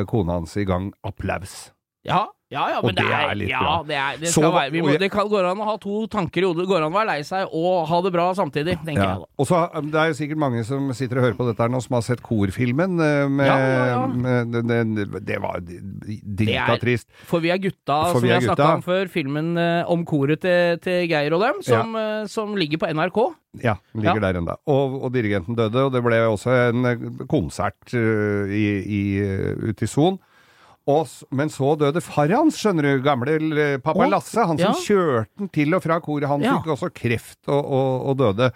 kona hans i gang applaus. Ja, ja, ja, Og men det det er, litt ja, bra. det, er, det, Så- være, vi må, det kan, går an å ha to tanker i hodet. Det går an å være lei seg og ha det bra samtidig, tenker Ja. jeg da. Og så Det er jo sikkert mange som sitter og hører på dette her nå, som har sett korfilmen. eh, Med, Ja, med det, det, var drita trist. For vi er gutta, For som vi har snakka om før, filmen eh, om koret til, til Geir og dem, som, eh, som ligger på NRK. Ja, ligger der ennå. Og, og dirigenten døde, og det ble også en konsert uh, i, i, ute i Son. Og, men så døde far hans, skjønner du. Gamle pappa Å, Lasse. Han som ja. kjørte den til og fra koret. Han Ja. fikk også kreft og, og, og døde.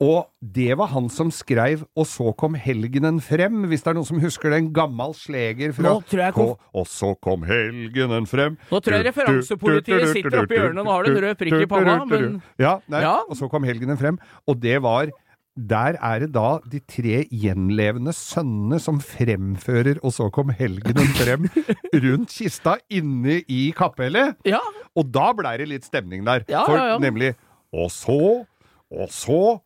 Og det var han som skreiv 'Og så kom helgenen frem', hvis det er noen som husker det. En gammel sleger fra kom- og så kom helgenen frem Nå tror jeg referansepolitiet sitter oppi hjørnet og har en rød prikk i panna, men- Ja, nei, Ja. og så kom helgenen frem. Og det var der er det da de tre gjenlevende sønnene som fremfører 'Og så kom helgenen frem' rundt kista inne i kapellet. Ja, Og da blei det litt stemning der. Ja, For ja, nemlig Og så, og så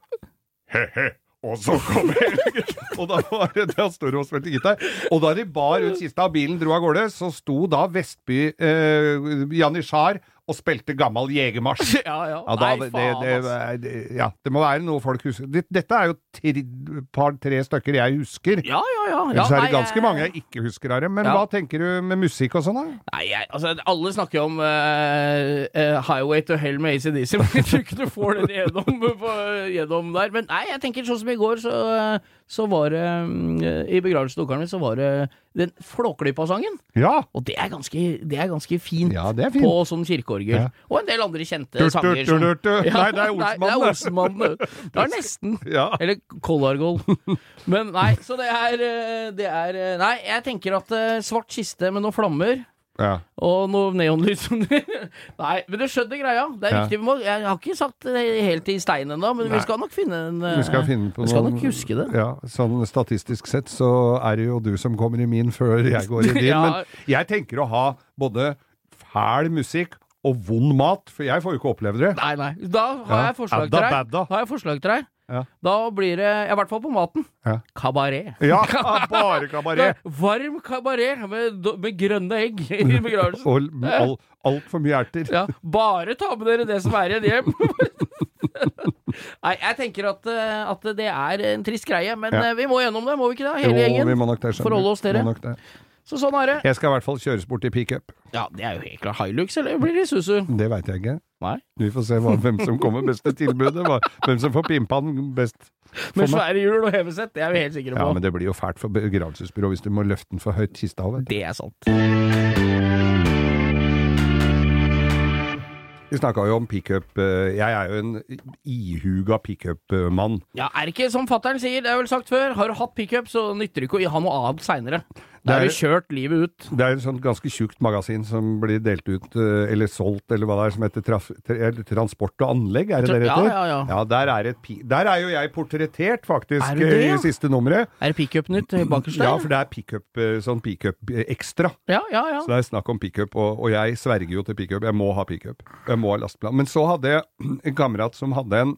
He-he. Og så kom helgen! og da var det Da står og spilte gitar. Og da de bar ut kista og bilen dro av gårde, så sto da Vestby eh, Janitsjar og spilte gammel jegermarsj. ja, ja. Ja, da, Nei, faen, det, det, det, ja, det må være noe folk husker. Dette er jo et par-tre stykker jeg husker. Ja, ja, ja. ja Ellers er det ganske mange jeg ikke husker av dem. Men Ja. hva tenker du med musikk og sånn, da? Nei, jeg, altså, alle snakker om uh, uh, Highway to Hell med ACDC, men jeg tror ikke du får den gjennom, på, gjennom der. Men nei, jeg tenker sånn som i går, så, så var det mm, I begravelsen til onkelen min, så var det den Flåklypa-sangen. Ja! Og det er ganske, det er ganske fint, Ja, det er fint. på sånn kirkeorgel. Ja. Og en del andre kjente tut, sanger. som- tut, tut. Ja, Nei, det er Olsenmannen, er det. Det er nesten. Ja. Eller Kollargold. Men nei, så det er, eh, det er eh, Nei, jeg tenker at eh, svart kiste med noen flammer ja. og noe neonlys Nei, men du skjønner greia. Det er Ja. viktig. Vi må, jeg har ikke satt det helt i stein ennå, men Nei. vi skal nok finne en eh, Vi skal finne på Vi skal noen- nok huske det. Ja, sånn statistisk sett så er det jo du som kommer i min før jeg går i din. Ja. Men jeg tenker å ha både fæl musikk og vond mat, for jeg får jo ikke oppleve det. Nei, nei. Da har jeg forslag til deg. Da har jeg forslag til deg. Ja. Da blir det, i hvert fall på maten, Ja. kabaret. Ja, bare kabaret. Varm kabaret med, med grønne egg i begravelsen. Og al- altfor mye erter. Ja, bare ta med dere det som er igjen hjem. Nei, jeg tenker at, eh, at det er en trist greie, men Ja. eh, vi må gjennom det, må vi ikke det? Hele Jo, gjengen. Forholde oss til det. Så sånn er det. Jeg skal i hvert fall kjøres bort i pickup. Ja, det er jo helt klart Hilux, eller blir det Suzu? Det veit jeg ikke. Nei. Vi får se hva, hvem som kommer best til tilbudet. hva- Hvem som får pimpa den best. Med svære hjul og hevesett, det er vi helt sikre på. Ja, men det blir jo fælt for begravelsesbyrå hvis du må løfte den for høyt kista av Det er sant. Vi snakka jo om pickup. eh, Jeg er jo en ihuga pickup-mann. Ja, er det ikke som fattern sier, det er vel sagt før, har du hatt pickup, så nytter det ikke å ha noe annet seinere. Da er- du kjørt livet ut. Det er et sånt ganske tjukt magasin som blir delt ut, eh, eller solgt, eller hva det er, som heter traf, tra- Transport og anlegg, er det det Ja, heter? ja, ja. Ja, der er, et, der er jo jeg portrettert, faktisk, det, eh, ja? i siste nummeret. Er det pickup-nytt eh, bakerst der? Ja, for det er pickup, eh, sånn pickup eh, ekstra. ja, ja, ja. Så det er snakk om pickup, og, og jeg sverger jo til pickup. Jeg må ha pickup. Jeg må ha lasteplan. Men så hadde jeg en kamerat som hadde en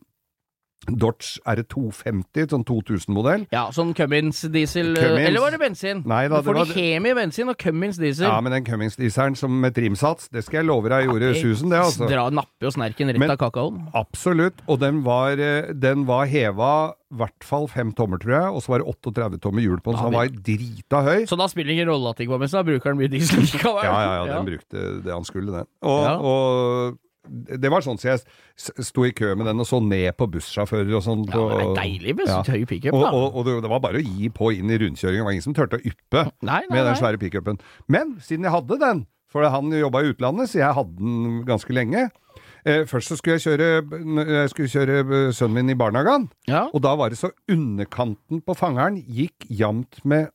Dodge R250, sånn 2000-modell. Ja, sånn Cummins diesel eh. Eller var det bensin? Nei da, du får det var- i Hemi bensin og Cummins diesel. Ja, men den Cummins-dieselen som med trimsats, det skal jeg love deg gjorde susen, det, altså. Dra, napper jo snerken rett Men- av kakaoen. Absolutt. Og den var, eh, den var heva i hvert fall fem tommer, tror jeg, og så var det 38 tommer hjul på den, så Ja, han var drita høy. Så da spiller det ingen rolle at det ikke var bensin, da bruker han mye diesel likevel. Ja, ja, ja, den brukte det han skulle, den. Og, Ja. og det var sånn så jeg sto i kø med den og så ned på bussjåfører og sånn. Ja, det er deilig med Ja. så høy pickup, Og, da. og, og det, det var bare å gi på inn i rundkjøringen. Det var ingen som turte å yppe Nei, nei, med den svære pickupen. Men siden jeg hadde den, for han jobba i utlandet, så jeg hadde den ganske lenge eh, Først så skulle jeg kjøre, jeg skulle kjøre eh, sønnen min i barnehagen, Ja. og da var det så underkanten på fangeren gikk jamt med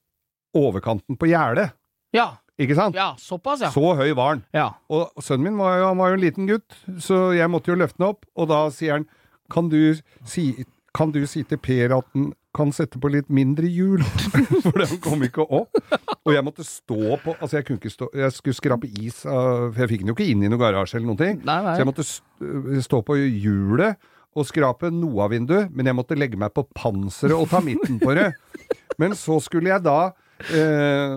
overkanten på gjerdet. ja. Ikke sant? Ja, såpass, ja. Så høy var han. Ja. Og sønnen min var jo, han var jo en liten gutt, så jeg måtte jo løfte den opp. Og da sier han kan du si, kan du si til Per at han kan sette på litt mindre hjul? For den kom ikke opp. Og jeg måtte stå på Altså, jeg kunne ikke stå Jeg skulle skrape is av For jeg fikk den jo ikke inn i noen garasje eller noen ting. Nei, nei. Så jeg måtte stå på hjulet og skrape noe av vinduet, men jeg måtte legge meg på panseret og ta midten på det. Men så skulle jeg da eh, eh,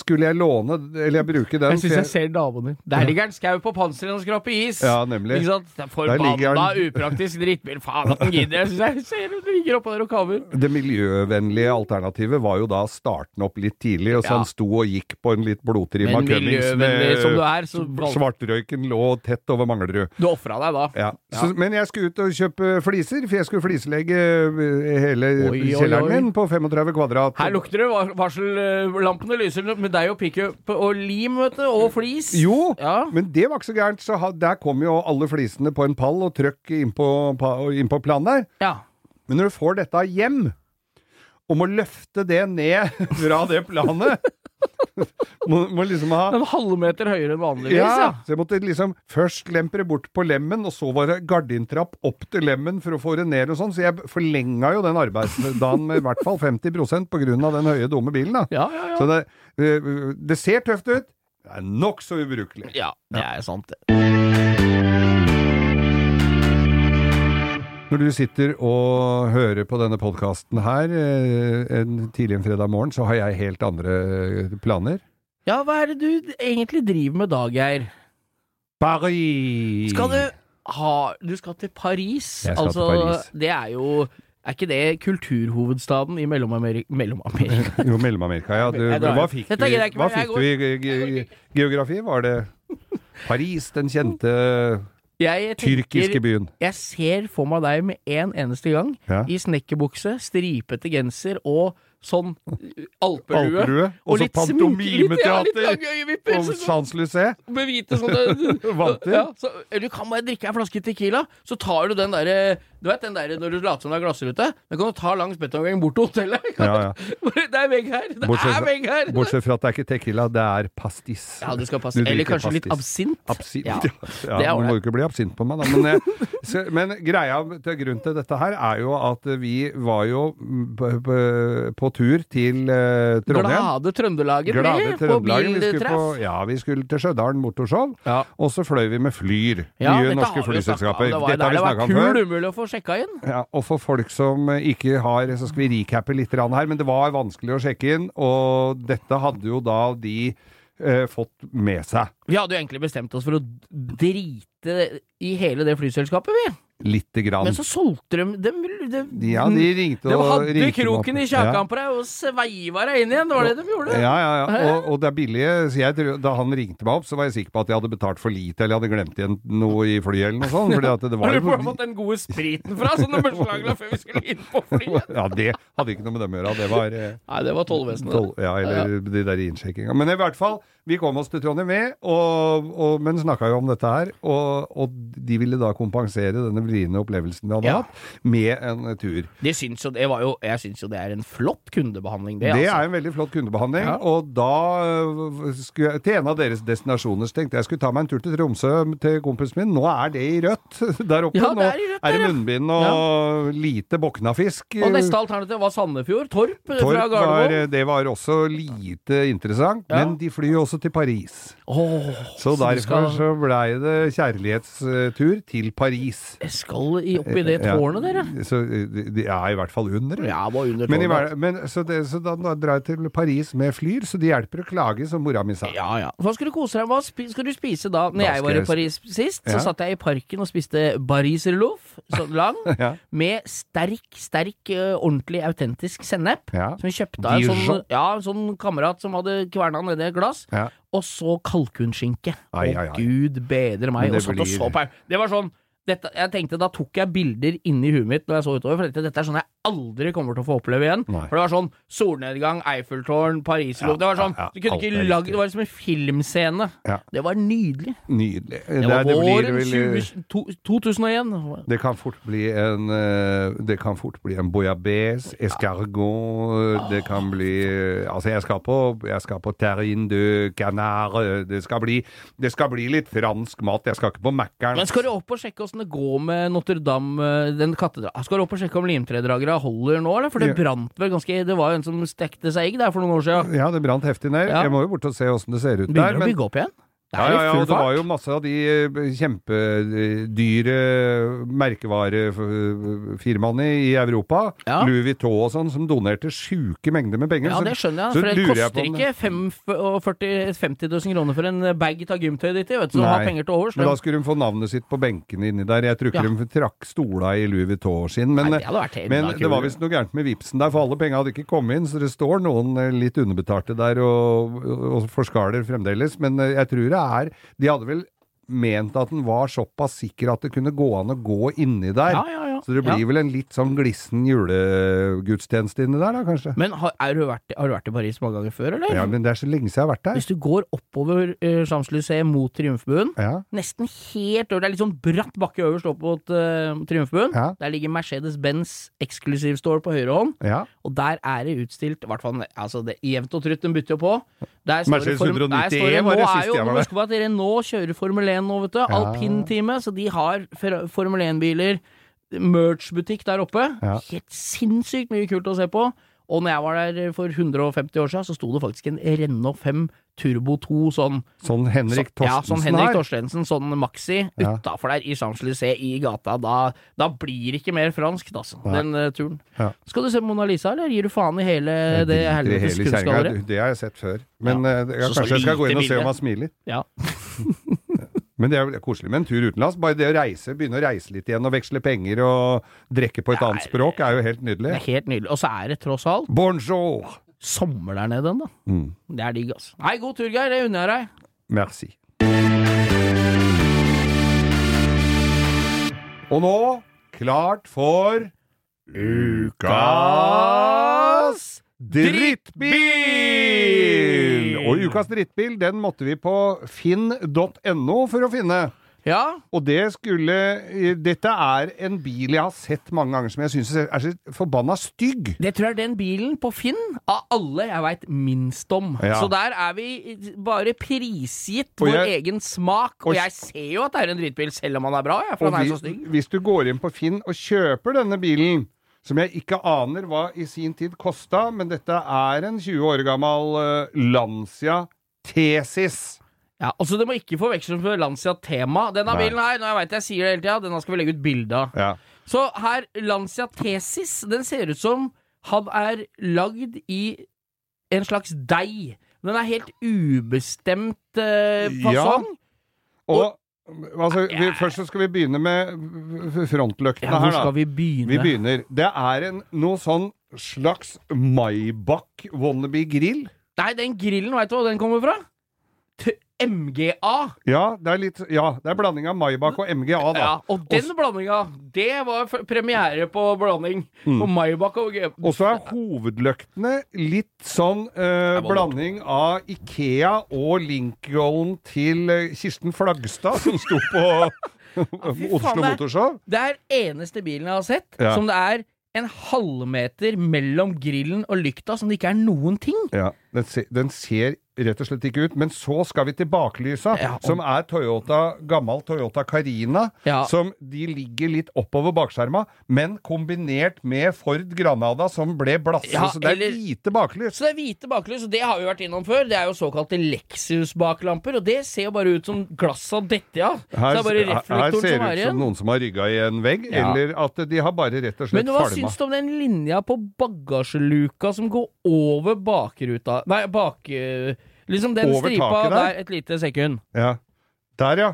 Skulle jeg låne Eller jeg bruke den Jeg syns jeg, jeg ser naboen din. Der ligger han skau på panseret og skraper is. Ja, nemlig. Ikke sant? Forbanna han. upraktisk drittbil. Faen at den gidder. Jeg synes jeg ser den ligger oppå der og kaver. Det miljøvennlige alternativet var jo da å starte den opp litt tidlig, og så Ja. han sto og gikk på en litt blodtrimma Cummings miljøvennlig som du er, så Svartrøyken lå tett over Manglerud. Du ofra deg da. Ja. Så, men jeg skulle ut og kjøpe fliser, for jeg skulle fliselegge eh, hele Oi, oi, kjelleren oi. min på 35 kvadrat. Her lukter det var- varsellampene lyser med deg og pickup og lim, vet du, og flis. Jo, Ja. men det var ikke så gærent. Så der kom jo alle flisene på en pall og trøkk innpå inn på planen der. Ja. Men når du får dette hjem, og må løfte det ned fra det planet må, må liksom ha En halvmeter høyere enn vanligvis, ja, ja. så jeg måtte liksom først lempe det bort på lemmen, og så var det gardintrapp opp til lemmen for å få det ned og sånn, så jeg forlenga jo den arbeidsdagen med i hvert fall 50 på grunn av den høye, dumme bilen, da. Ja, ja, ja. Så det, eh, det ser tøft ut, det er nokså ubrukelig. Ja, det er sant, det. Når du sitter og hører på denne podkasten her eh, en tidlig en fredag morgen, så har jeg helt andre eh, planer. Ja, hva er det du egentlig driver med dag, Geir? Paris! Skal du ha Du skal til Paris. Jeg skal altså, til Paris. det er jo Er ikke det kulturhovedstaden i Mellom-Amerika Mellom-Amerika? Jo, Mellom-Amerika, ja. Du, hva fikk du, hva fikk du i ge- ge- geografi? Var det Paris, den kjente Jeg tyrkiske byen? Jeg ser for meg deg med en eneste gang Ja. i snekkerbukse, stripete genser og sånn alpelue. Alperue, og så litt ja, pantomimeteater øyevipper, og Champs-Élysées. Med hvite sånne Vanter. ja, så, eller Du kan bare drikke ei flaske Tequila, så tar du den derre Du vet den der når du later som det er glassrute? Da kan du ta langs betonggangen bort til hotellet. Ja, ja. Det er vegg her! Det Bortsett er vegg her! Bortsett fra at det er ikke tequila, det er pastis. Ja, du skal passe. Du Eller kanskje kanskje litt absint. Absint, Ja. ja. Det ja må jo ikke bli absint på meg, da. Men, jeg, så, men greia til grunnen til dette her er jo at vi var jo på, på, på tur til uh, Trondheim. Glade Trøndelaget ble på biltreff. ja, vi skulle til Stjørdal Motorshow, og så fløy vi med Flyr. Ja, nye norske flyselskaper. Dette har vi snakka om før. umulig å få sjekka inn. Ja, og for folk som ikke har Så skal vi recappe litt her, men det var vanskelig å sjekke inn, og dette hadde jo da de eh, fått med seg. Vi hadde jo egentlig bestemt oss for å drite i hele det flyselskapet, vi. Lite grann. Men så solgte de dem, dem, Ja, de ringte De hadde ringte kroken i kjakan på deg og sveiva deg inn igjen. Det var det de gjorde. Ja, ja, ja. Og, og det er billige. Så jeg, da han ringte meg opp, så var jeg sikker på at jeg hadde betalt for lite, eller jeg hadde glemt igjen noe i flyet eller noe sånt. Fordi at det Har var du bare jo fått den gode spriten fra som de beslagla før vi skulle inn på flyet? Ja, det hadde ikke noe med dem å gjøre. Det var eh, Nei, det var tollvesenet. tolv, ja, eller de der innsjekkinga. Men i hvert fall, vi kom oss til Trondheim og, og, men snakka jo om dette her. Og, og de ville da kompensere denne vriene opplevelsen vi hadde Ja. hatt, med en tur. Det syns jo, det var jo, jeg syns jo det er en flott kundebehandling, det. Det altså. er en veldig flott kundebehandling, Ja. og da øh, skulle jeg til en av deres destinasjoner tenkte jeg skulle ta meg en tur til Tromsø til kompisen min. Nå er det i rødt der oppe. Ja, Nå det er i rødt er det munnbind og lite boknafisk. Og neste alternativ var Sandefjord. Torp, Torp fra var, Gardermoen. det var også lite interessant, men de flyr jo også til Paris. Oh, Så så derfor skal, så blei det kjærlighetstur til Paris. Jeg skal opp i det Ja. tårnet, dere. Så de de er i hvert fall under. Ja, var under Men, tårnet. hver- men så, det, så da, da drar jeg til Paris med Flyr, så det hjelper å klage, som mora mi sa. Ja, ja. Hva skal du kose deg med? Hva skal du spise da? Når Da jeg var i Paris sist, så satt jeg i parken og spiste bariserloff, så lang, Ja. med sterk, sterk, eh, ordentlig autentisk sennep. Ja. Som vi kjøpte av en sånn, ja, en sånn kamerat som hadde kverna nedi et glass. Ja. Og så kalkunskinke. Ai, Å, ai, gud bedre meg. Og satt og så på Det var sånn dette, jeg tenkte, Da tok jeg bilder inni huet mitt når jeg så utover, for dette, dette er sånn jeg aldri kommer til å få oppleve igjen. Nei. For det var sånn solnedgang, Eiffeltårn, Pariserlov Det var sånn, ja, ja, Du kunne ikke lagd. Det var som en filmscene. Ja. Det var nydelig. Nydelig. Det var det blir våren vel- 20, to, 2001. Det kan fort bli en eh, Det kan fort bli en bouillabaisse, escargot Det kan bli Altså, jeg skal på, jeg skal på terrine de canard Det skal bli Det skal bli litt fransk mat. Jeg skal ikke på Mækkern. Men skal du opp og sjekke åssen det går med Notre-Dame, eh, den katedralen? Skal du opp og sjekke om limtredragere holder nå, eller? For det Ja. brant vel ganske Det var jo en som stekte seg egg der for noen år siden. Ja, det brant heftig ned. Ja. Jeg må jo bort og se åssen det ser ut der. Begynner å bygge opp igjen? Ja, ja, i ja, det var jo masse av de eh, kjempedyre merkevarefirmaene i Europa, Ja. Louis Vuitton og sånn, som donerte sjuke mengder med penger. Ja, det skjønner jeg. For det koster ikke 45 50 000 kroner for en bag av gymtøy ditt, vet du, som har penger til overs. Men da skulle hun få navnet sitt på benkene inni der. Jeg tror ikke Ja. de trakk stola i Louis Vuitton sin. Men, Nei, det men det var visst noe gærent med vipsen der, for alle penga hadde ikke kommet inn. Så det står noen eh, litt underbetalte der og, og forskaler fremdeles. Men eh, jeg tror det er De hadde vel ment at den var såpass sikker at det kunne gå an å gå inni der. Ja, ja, ja. Så det blir vel en litt sånn glissen julegudstjeneste inni der, da, kanskje? Men har, du vært, har du vært i Paris mange ganger før, eller? Ja, men det er så lenge siden jeg har vært der. Hvis du går oppover uh, Champs-Élysées mot Triumfbuen, nesten helt over Det er litt sånn bratt bakke øverst opp mot uh, Triumfbuen. Ja. Der ligger Mercedes-Benz Exclusive Store på høyre hånd. ja. Og der er det utstilt, i hvert fall altså det jevnt og trutt, den bytter jo på. Der står Mercedes det form- 190 der står det- var det siste jeg var der. huske på at Renault kjører Formel 1 nå, vet du. Alpin-teamet, så de har Formel 1-biler. Merch-butikk der oppe. Ja. Helt sinnssykt mye kult å se på. Og når jeg var der for 150 år siden, så sto det faktisk en Renault 5 Turbo 2 sånn Sånn Henrik Torstensen ja, sånn Henrik. Torstensen, sånn maxi, Ja. utafor der i Champs-Élysées i gata. Da, da blir det ikke mer fransk, altså, Nei. den uh, turen. Ja. Skal du se Mona Lisa, eller gir du faen i hele ja, det helvetes kunstgalleriet? Det har jeg sett før. Men Ja. uh, jeg, Så- så kanskje jeg skal gå inn og se om han smiler. Ja. Men det er jo koselig med en tur utenlands. Bare det å reise, begynne å reise litt igjen og veksle penger og drikke på et er, annet språk, er jo helt nydelig. Det er helt nydelig. Og så er det tross alt Bonjour! sommer der nede ennå. Mm. Det er digg, altså. Nei, god tur, Geir. Det unner jeg deg. Merci. Og nå klart for Ukas drittbil! Og ukas drittbil, den måtte vi på finn.no for å finne. Ja, Og det skulle Dette er en bil jeg har sett mange ganger som jeg syns er så forbanna stygg. det tror jeg er den bilen på Finn av alle jeg veit minst om. Ja. Så der er vi bare prisgitt Og vår jeg- egen smak. og- Og jeg ser jo at det er en dritbil, selv om han er bra, jeg, for han er vi- så stygg. hvis du går inn på Finn og kjøper denne bilen, som jeg ikke aner hva i sin tid kosta, men dette er en 20 år gammel uh, Lancia Tesis. Ja, altså Det må ikke forveksles med Lancia Tema. Denne Nei. bilen her, nå jeg vet jeg sier det hele tida, denne skal vi legge ut bilde av. Ja. Så her, Lancia Tesis, den ser ut som han er lagd i en slags deig. Den er helt ubestemt uh, fasong. Og altså, vi, først så skal vi begynne med frontløktene Ja, her, skal da. vi begynne? Vi begynner. Det er en noe sånn slags Maybach wannabe-grill. Nei, den grillen, veit du hva den kommer fra? T MGA. Ja, det er litt Ja, det er blanding av Maybach og MGA, da. Ja, og den blandinga, det var premiere på blanding Mm. på Maybach og MGA. Og så er hovedløktene litt sånn eh, blanding av Ikea og Lincoln til eh, Kirsten Flagstad, som sto på Oslo Motorshow. Det er eneste bilen jeg har sett Ja. som det er en halvmeter mellom grillen og lykta som det ikke er noen ting. Ja, den, se, den ser rett og slett ikke ut. Men så skal vi til baklysa, Ja, og- som er Toyota, gammel Toyota Carina. Ja. Som de ligger litt oppover bakskjerma, men kombinert med Ford Granada, som ble blasse. Ja, så det er eller- lite baklys. Så det er hvite baklys, og det har vi vært innom før. Det er jo såkalte Lexus-baklamper, og det ser jo bare ut som glassa detter dette av. Her, det her, her ser det ut som noen som har rygga i en vegg, eller at de har bare rett og slett Men hva falma. syns du om den linja på bagasjeluka som går over bakruta Nei, bak... eh, Liksom den Over stripa taket der? der et lite sekund. Ja. Der, ja.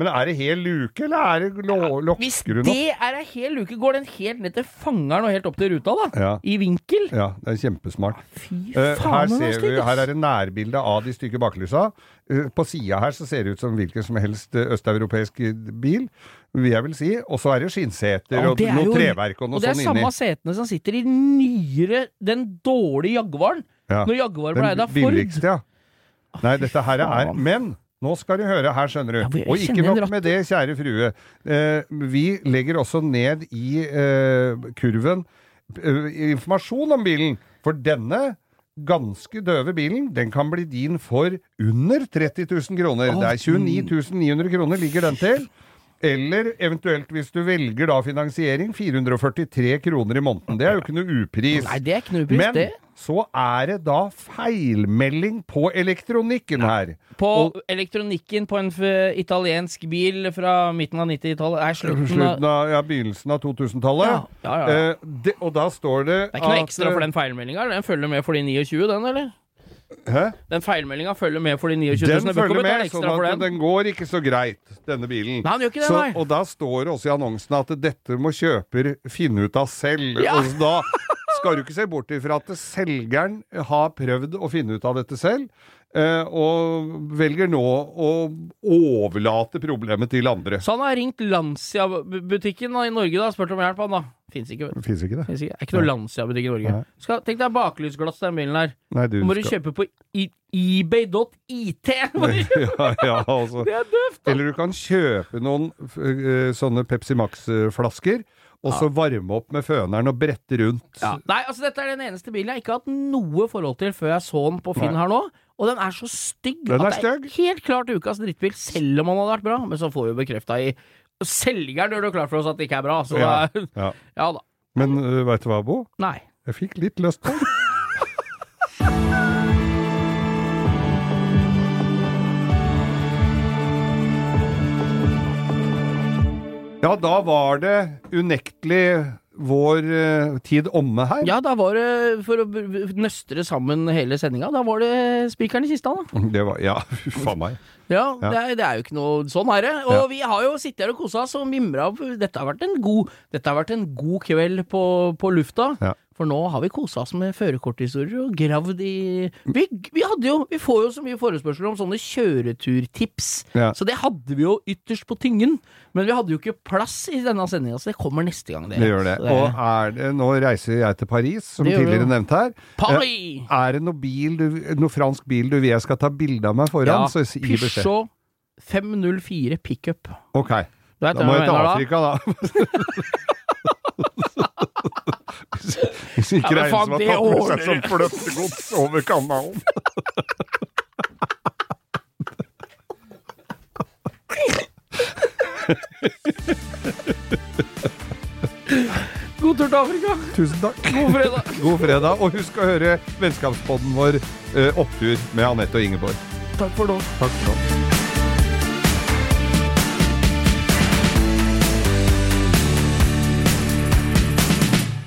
Men er det hel luke, eller er det lå- Hvis lokker opp? det er ei hel luke, går den helt ned til fangeren og helt opp til ruta, da? Ja. I vinkel? Ja, det er kjempesmart. Fy Eh, faen, uh, her, ser vi, her er det nærbilde av de stygge baklysa. Uh, på sida her så ser det ut som hvilken som helst østeuropeisk bil, vil jeg vil si. Og så er det skinnseter Ja, og det og noe jo- treverk og noe Og det er sånn inni. samme setene som sitter i nyere Den dårlige Jaguaren. Ja. Når Jaguar ble eid av Ford. billigste, ja. Nei, dette her er. Men nå skal du høre, her skjønner du. Ja, og ikke nok med det, kjære frue. Eh, vi legger også ned i eh, kurven eh, informasjon om bilen. For denne ganske døve bilen, den kan bli din for under 30 000 kroner. Oh, det er 29 900 kroner ligger den til. Eller eventuelt, hvis du velger da finansiering, 443 kroner i måneden. Det er jo ikke noe upris. Nei, det er ikke noe upris, Men det. Så er det da feilmelding på elektronikken her. På Og- elektronikken på en italiensk bil fra midten av 90-tallet Nei, slutten Slutten av, ja, begynnelsen av 2000-tallet. Ja, ja, ja. Eh, og da står det Det er ikke noe at, ekstra for den feilmeldinga? Den følger med for de 29, den, eller? Hæ? Den feilmeldinga følger med for de 29 000. Den følger med, sånn at den. den går ikke så greit, denne bilen. Nei, han gjør ikke det, så, nei. og da står det også i annonsen at dette må kjøper finne ut av selv. Ja. Og da skal du ikke se bort ifra at selgeren har prøvd å finne ut av dette selv, eh, og velger nå å overlate problemet til andre. Så han har ringt Lancia-butikken i Norge da, spurt om hjelp, han da. Fins ikke. Fins ikke det? Finnes ikke. Det er ikke noe Lancia-butikk i Norge. Skal, tenk deg baklysglass til den bilen her. Nei, du må du skal kjøpe på ebay.it! ja, ja, altså. Det er døvt! Eller du kan kjøpe noen eh, sånne Pepsi Max-flasker, og så varme opp med føneren og brette rundt. Ja. Nei, altså dette er den eneste bilen jeg ikke har hatt noe forhold til før jeg så den på Finn Nei. her nå. Og den er så stygg Den er at det er helt klart ukas drittbil, selv om den hadde vært bra. Men så får vi jo bekrefta i Selgeren gjør det klart for oss at det ikke er bra, så Ja. det Ja. ja da. Men uh, veit du hva, Bo? Nei. Jeg fikk litt lyst på den. Ja, da var det unektelig vår eh, tid omme her. Ja, da var det, for å nøstre sammen hele sendinga, da var det spikeren i kista, da. Det var, ja, a meg. Ja, Ja. Det, er, det er jo ikke noe Sånn er det. Og Ja. vi har jo sittet her og kosa oss og mimra. Dette har vært en god, dette har vært en god kveld på, på lufta. Ja. For nå har vi kosa oss med førerkorthistorier og gravd i vi, vi hadde jo Vi får jo så mye forespørsler om sånne kjøreturtips. Ja. Så det hadde vi jo ytterst på tyngen. Men vi hadde jo ikke plass i denne sendinga, så det kommer neste gang. Det gjør det. det Og er det, nå reiser jeg til Paris, som Det tidligere nevnt her. Paris! Er det noe, bil du, noe fransk bil du vil jeg skal ta bilde av meg foran, så gi beskjed. Peugeot 504 pickup. Ok. Da må jeg til? Afrika, da. Hvis ikke Ja, men det er en som har tatt med seg som fløtegods over kanalen. God tur til Afrika! Tusen takk. God fredag! God fredag. Og husk å høre vennskapspodden vår eh, Opptur med Anette og Ingeborg. Takk for nå. Takk for nå.